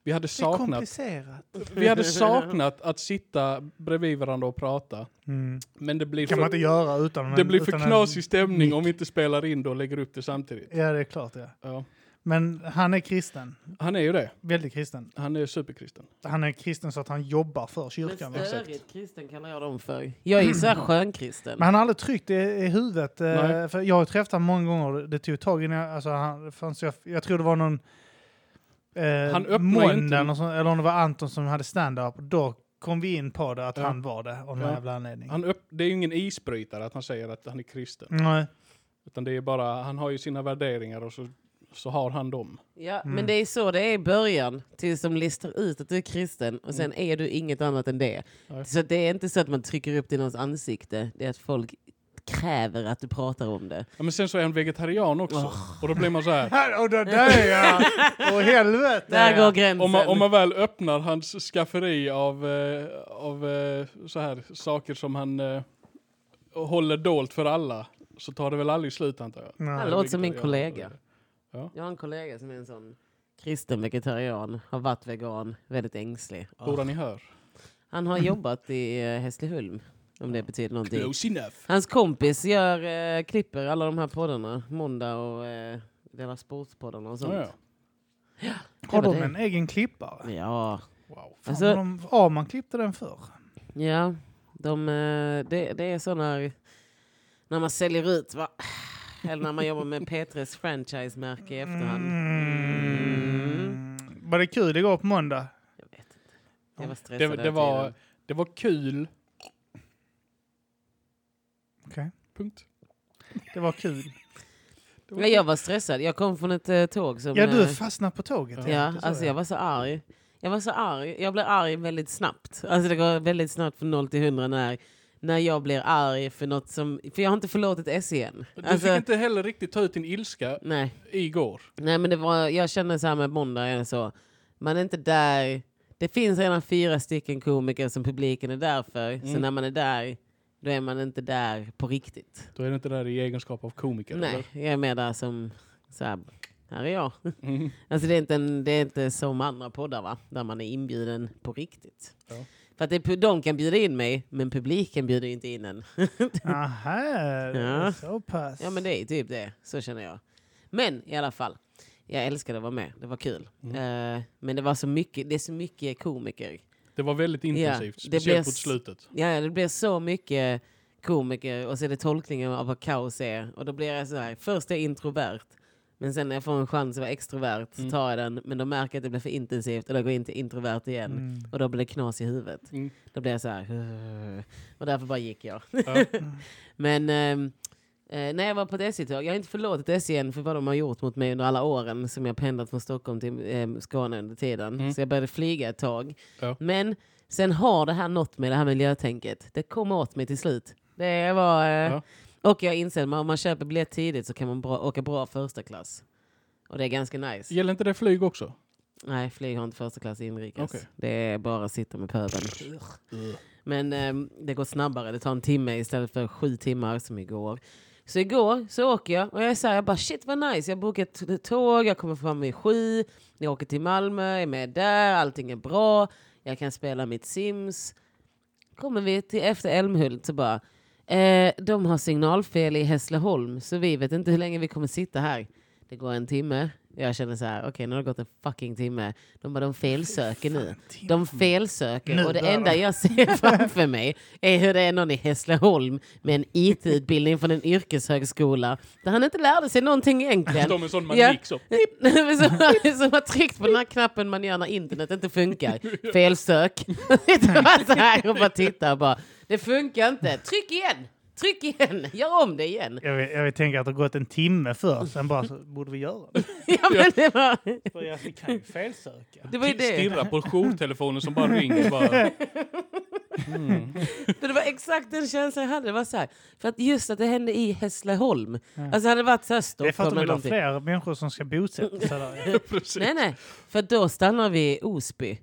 vi hade Det är saknat... komplicerat. Vi hade saknat att sitta bredvid varandra och prata. Mm. Men det blir kan man för, inte göra utan det en- blir för en knasig stämning mick. om vi inte spelar in det och lägger upp det samtidigt. Ja, det är klart ja. Ja. Men han är kristen. Han är ju det. Väldigt kristen. Han är superkristen. Han är kristen så att han jobbar för Men kyrkan. störigt kristen kallar jag dem för. Jag är ju såhär skönkristen. Men han har aldrig tryckt det i huvudet. eh, Nej. För jag har träffat honom många gånger. Det tog ett tag innan jag... Alltså han, fanns jag, jag tror det var någon... Eh, Han måndag inte- eller, så, eller om det var Anton som hade stand-up. Då kom vi in på det, att Ja. han var det. Av någon Ja. jävla anledning. Han upp, det är ju ingen isbrytare att han säger att han är kristen. Nej. Utan det är bara, han har ju sina värderingar och så, så har han dem. Ja, Mm. men det är så det är i början. Tills de listar ut att du är kristen och sen är du inget annat än det. Nej. Så det är inte så att man trycker upp det i någons ansikte. Det är att folk kräver att du pratar om det. Ja, men sen så är han vegetarian också. Och då blir man så här. Här, och det där ja! Åh helvete! Där ja. går gränsen. Om man, om man väl öppnar hans skafferi av, eh, av eh, så här saker som han eh, håller dolt för alla så tar det väl aldrig slut antar jag. Han låter som min kollega. Ja. Jag har en kollega som är en sån kristen vegetarian, har varit vegan, väldigt ängslig. Bor han i hör? Han har jobbat i eh, Hässleholm, om det betyder någonting. Close enough. Hans kompis gör, eh, klipper alla de här poddarna, Måndag och eh, deras sportspoddarna och sånt. Ja, ja. Har de det. en egen klippare? Ja, Wow. Fan, Alltså- de, ja, man klippte den förr. ja. De, eh, det, det är sådana, när man säljer ut, va? Eller när man jobbar med P3s franchise-märke i efterhand. Mm. Var det kul igår på måndag? Jag vet inte. Jag var Det, stressad det, hela var, det var kul Okej. Punkt. Det var kul. Det var Ja, jag var stressad. Jag kom från ett eh, tåg som... Ja, du eh, fastnade på tåget. Ja, det alltså jag var så arg. Jag var så arg. Jag blev arg väldigt snabbt. Alltså det går väldigt snabbt från 0 till 100 när, när jag blir arg för något som... För jag har inte förlåtit S igen. Du Alltså, fick inte heller riktigt ta ut din ilska Nej. igår. Nej men det var, jag kände så här med måndag, är det så. Man är inte där. Det finns redan fyra stycken komiker som publiken är där för. Så Mm. när man är där, då är man inte där på riktigt. Då är du inte där i egenskap av komiker. Nej, jag är mer där som så här, här är jag. Eller? Mm. Alltså det är, inte en, det är inte som andra poddar va? Där man är inbjuden på riktigt. Ja. För att det, de kan bjuda in mig, men publiken bjuder inte in en. Aha, Ja. så pass. Ja men det är typ det, så känner jag. Men i alla fall, jag älskade att vara med, det var kul. Mm. Eh, men det var så mycket, det är så mycket komiker. Det var väldigt intensivt, Ja, det speciellt blev mot slutet. Ja, det blir så mycket komiker och så är det tolkningen av vad kaos är. Och då blir jag så här, först är jag introvert. Men sen när jag får en chans att vara extrovert så Mm. tar jag den. Men då märker jag att det blir för intensivt och då går jag in till introvert igen. Mm. Och då blir det knas i huvudet. Mm. Då blir jag så här. Och därför bara gick jag. Ja. Men ehm, eh, när jag var på ett SJ-tåg, jag har inte förlåtit SJ än för vad de har gjort mot mig under alla åren som jag pendlat från Stockholm till eh, Skåne under tiden. Mm. Så jag började flyga ett tag. Ja. Men sen har det här nått mig, det här miljötänket. Det kom åt mig till slut. Det var... Eh, Ja. Och jag inser att om man köper biljett tidigt så kan man bra, åka bra första klass. Och det är ganska nice. Gäller inte det flyg också? Nej, flyg har inte första klass inrikes. Okej. Det är bara att sitta med pöbeln. Men ehm, det går snabbare. Det tar en timme istället för sju timmar som igår. Så igår så åker jag och jag är så här, jag bara shit vad nice. Jag bokar ett ett tåg, jag kommer fram vid sju. Jag åker till Malmö, är med där, allting är bra. Jag kan spela mitt Sims. Kommer vi till efter Älmhult så bara, eh, de har signalfel i Hässleholm så vi vet inte hur länge vi kommer sitta här. Det går en timme. Jag känner så här, okej nu har det gått en fucking timme. De bara, de felsöker nu. De felsöker Nu och det enda jag ser framför mig är hur det är någon i Hässleholm med en IT-utbildning från en yrkeshögskola där han inte lärde sig någonting egentligen. De är sån Ja. manik så. som, som har tryckt på den här knappen man gör när internet inte funkar. Felsök. Sitter så här och bara tittar och bara, det funkar inte. Tryck igen! Tryck igen! Gör om det igen. Jag vill, jag vill tänka att det har gått en timme först, sen bara så borde vi göra det. Ja, men det var, För jag vi kan ju felsöka. det var ju det. Stirra på jourtelefonen som bara ringer. Bara, För det var exakt den känslan jag hade. Det var så här, för att just att det hände i Hässleholm. Alltså hade det varit så här Det är för att de vill ha fler människor som ska bosätta sig där. Nej, nej. För då stannar vi i Osby.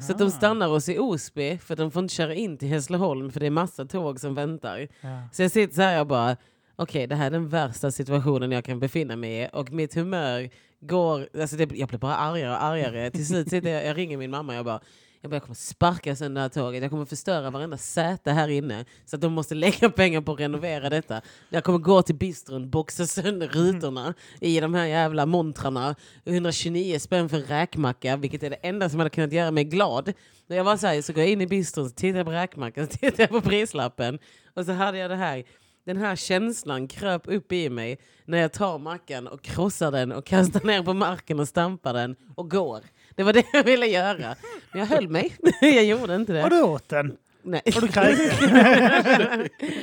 Så att de stannar oss i Osby för de får inte köra in till Hässleholm för det är massa tåg som väntar. Ja. Så jag sitter så här och bara, okej det här är den värsta situationen jag kan befinna mig i och mitt humör går, alltså det, jag blir bara argare och argare. Till slut sitter jag, jag ringer min mamma och jag bara, jag, bara, jag kommer sparka sönder det här tåget, jag kommer förstöra varenda säte här inne. Så att de måste lägga pengar på att renovera detta. Jag kommer gå till bistron, boxa sönder rutorna i de här jävla montrarna. 129 spänn för räkmacka, vilket är det enda som hade kunnat göra mig glad. När jag var så här, så går jag in i bistron, så tittar jag på räkmackan, så tittar jag på prislappen. Och så hade jag det här, den här känslan kröp upp i mig när jag tar mackan och krossar den och kastar ner på marken och stampar den och går. Det var det jag ville göra. Men jag höll mig. Jag gjorde inte Har det. du åt den? Nej. Har du kräkts?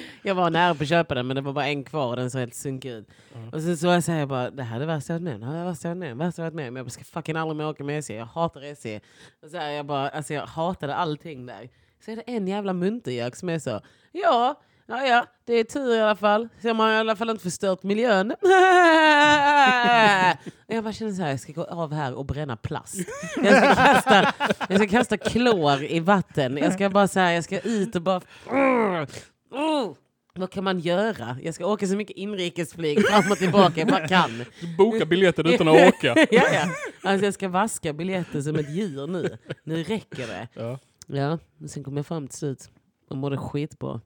jag var nära på att köpa den men det var bara en kvar och den såg helt sunkig ut. Och sen så säger jag bara, det här är det värsta jag varit med om. Det här är det värsta jag varit med om. Värsta jag varit med om. Jag ska fucking aldrig mer åka med SJ. Jag hatar SJ. Och så här, jag, bara, alltså jag hatade allting där. Så är det en jävla muntergök som är så, ja, ja, ja, det är tur i alla fall. Så man har i alla fall inte förstört miljön. Jag bara känner så här, jag ska gå av här och bränna plast. Jag ska kasta, jag ska kasta klor i vatten. Jag ska bara så här, jag ska ut och bara... Oh, vad kan man göra? Jag ska åka så mycket inrikesflyg fram och tillbaka jag bara kan. Boka biljetter utan att åka. ja, ja. Alltså jag ska vaska biljetter som ett djur nu. Nu räcker det. Ja. Ja, men sen kom jag fram till slut och mådde skitbra.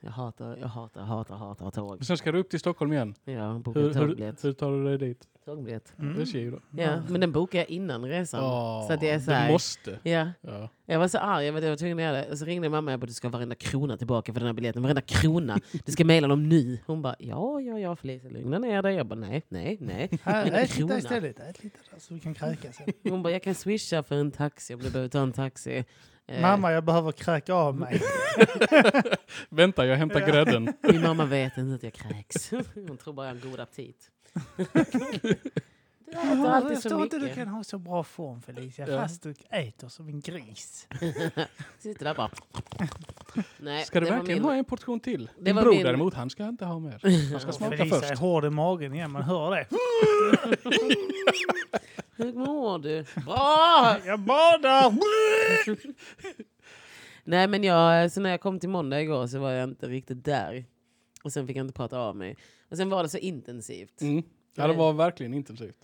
Jag hatar, jag hatar, hatar, hatar tåg. Men sen ska du upp till Stockholm igen. Ja, boka Hur, hur, tågbiljett. hur tar du dig dit? Tågbiljett. Mm. SJ då? Ja, men den bokade jag innan resan. Åh, så att det är så du här, måste. Ja, Ja. jag var så arg, jag, vet, jag var tvungen att göra det. Och så ringde mamma och jag bara, du ska ha varenda krona tillbaka för den här biljetten. Varenda krona. Du ska mejla dem nu. Hon bara, ja, ja, ja Felicia, lugna ner dig. Jag bara, nej, nej, nej. Här, en ät lite krona. istället. Ät lite där så du kan kräkas. sen. Hon bara, jag kan swisha för en taxi om du behöver ta en taxi. Eh, Mamma, jag behöver kräka av mig. Vänta, jag hämtar grädden. Min mamma vet inte att jag kräks. Hon tror bara jag har en god aptit. Du äter alltid jag så förstår inte hur du mycket. kan ha så bra form Felicia, Ja. fast du äter som en gris. Sitter där bara. Nej, Ska du det var verkligen min- ha en portion till? Din var bror min- däremot, han ska inte ha mer. Han ska smaka Felicia först. är hård i magen igen, man hör det. Hur mår du? Bra! Jag badar! Nej men jag, så när jag kom till måndag igår så var jag inte riktigt där. Och sen fick jag inte prata av mig. Och sen var det så intensivt. Mm. Ja, det var verkligen intensivt.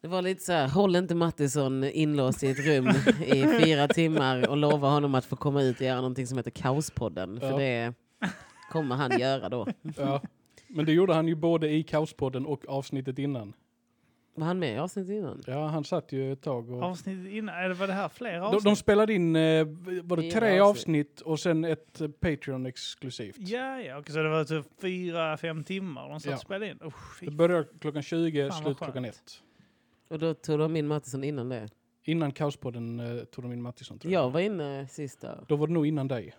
Det var lite så här, håll inte Mattisson inlåst i ett rum i fyra timmar och lova honom att få komma ut och göra någonting som heter Kaospodden. För Ja. det kommer han göra då. Ja. Men det gjorde han ju både i Kaospodden och avsnittet innan. Var han med i avsnittet innan? Ja, han satt ju ett tag och... Avsnittet innan, eller var det här flera De, avsnitt? de spelade in, eh, var det tre avsnitt. avsnitt och sen ett eh, Patreon exklusivt. Ja, ja, okej, så det var typ fyra, fem timmar de satt Ja. och spelade in. Fy Det börjar klockan 20, Fan, slut klockan ett. Och då tog de in Mattisson innan det. Innan Kaospodden eh, tog de in Mattisson tror jag. Jag var inne sista. Då var det nog innan dig.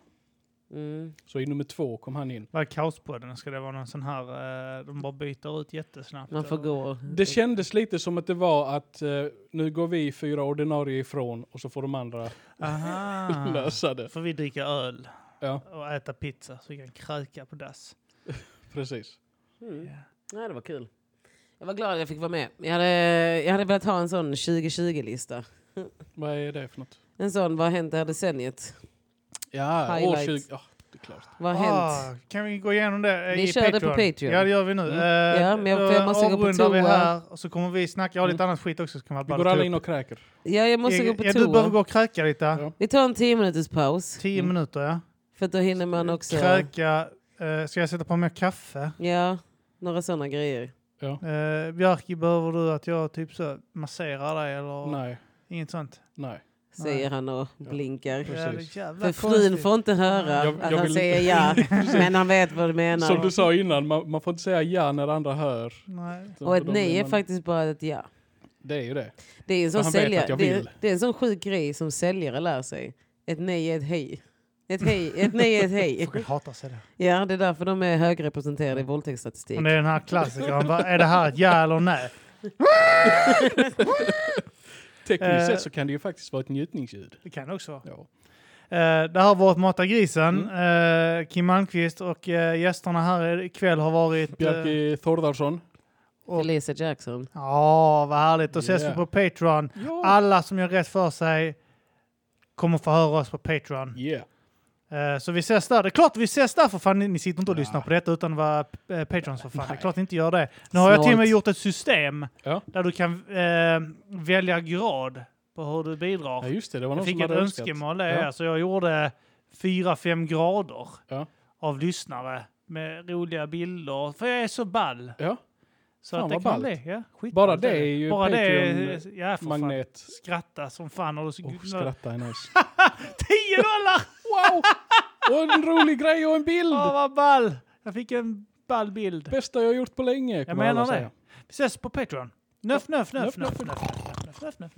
Mm. Så i nummer två kom han in. Vad är kaospodden? Ska det vara någon sån här, eh, de bara byter ut jättesnabbt? Man får gå. Det kändes lite som att det var att eh, nu går vi fyra ordinarie ifrån och så får de andra Aha. lösa det. Får vi dricka öl Ja, och äta pizza så vi kan kröka på dass. precis. Mm. Ja. Nej, det var kul. Jag var glad att jag fick vara med. Jag hade, jag hade velat ha en sån 2020-lista. Vad är det för något? En sån, vad har hänt det här decenniet? Ja, år Highlights. 20... Ja, det är klart. Vad har hänt? Ah, kan vi gå igenom det Vi i kör det Patreon? på Patreon. Ja, det gör vi nu. Mm. Eh, Ja, men jag- måste gå på avrundar vi toa. här och så kommer vi snacka. Jag har lite Mm. annat skit också. Så kan man Vi bara går ta alla upp. in och kräker. Ja, jag måste gå på ja, du behöver toa. gå och kräka lite. Ja. Vi tar en 10 minuters paus. Tio Mm. minuter, ja. För att då hinner man också... Kräka. Eh, ska jag sätta på mer kaffe? Ja, några sådana grejer. Ja. Eh, Björki, behöver du att jag typ så masserar dig eller Nej, inget sånt? nej. Säger han och blinkar. Ja, För frun får inte höra Jag- att jag han vill- säger ja. men han vet vad du menar. Som du sa innan, man, man får inte säga ja när andra hör. Nej. och ett nej är man- faktiskt bara ett ja. Det är ju det. Det är en sån, han vet säljare, att jag det, är, vill. det är en sån sjuk grej som säljare lär sig. Ett nej är ett hej. Ett, hej, ett nej är ett hej. Folk hatar sig det. Ja, det är därför de är högrepresenterade i våldtäktsstatistik. Men det är den här klassikern. Är det här ett ja eller nej? Tekniskt Eh. sett så kan det ju faktiskt vara ett njutningsljud. Det kan det också vara. Ja. Eh, det har varit Mata grisen. Mm. Eh, Kim Malmqvist och eh, gästerna här ikväll har varit... eh, Bjarki Thordarsson. och- Felicia Jackson. Ja, vad härligt. Då ses Yeah. vi på Patreon. Ja. Alla som gör rätt för sig kommer få höra oss på Patreon. Yeah. Eh, så vi ses där. Det är klart vi ses där för fan. Ni sitter inte och Ja. lyssnar på detta utan att vara eh, Patrons för fan. Det är klart ni inte gör det. Nu har jag till och med gjort ett system Ja. där du kan eh, välja grad på hur du bidrar. ja, just det. Det var jag fick ett önskemål det. Ja. Så jag gjorde fyra, fem grader Ja. av lyssnare med roliga bilder. För jag är så ball. Ja, Så Fan, att det kan ballt. bli. Ja, skitballt Bara det är ju Bara det är, ja, för fan. magnet. Skratta som fan. Och du, Och skratta är nice. 10 dollar! Wow! Och en rolig grej och en bild! Åh, vad ball! Jag fick en ball bild. Bästa jag gjort på länge, Jag menar säga. det. Vi ses på Patreon. Nöff, nöff, nöff. nöff, nöff, nöff, nöff, nöff, nöff.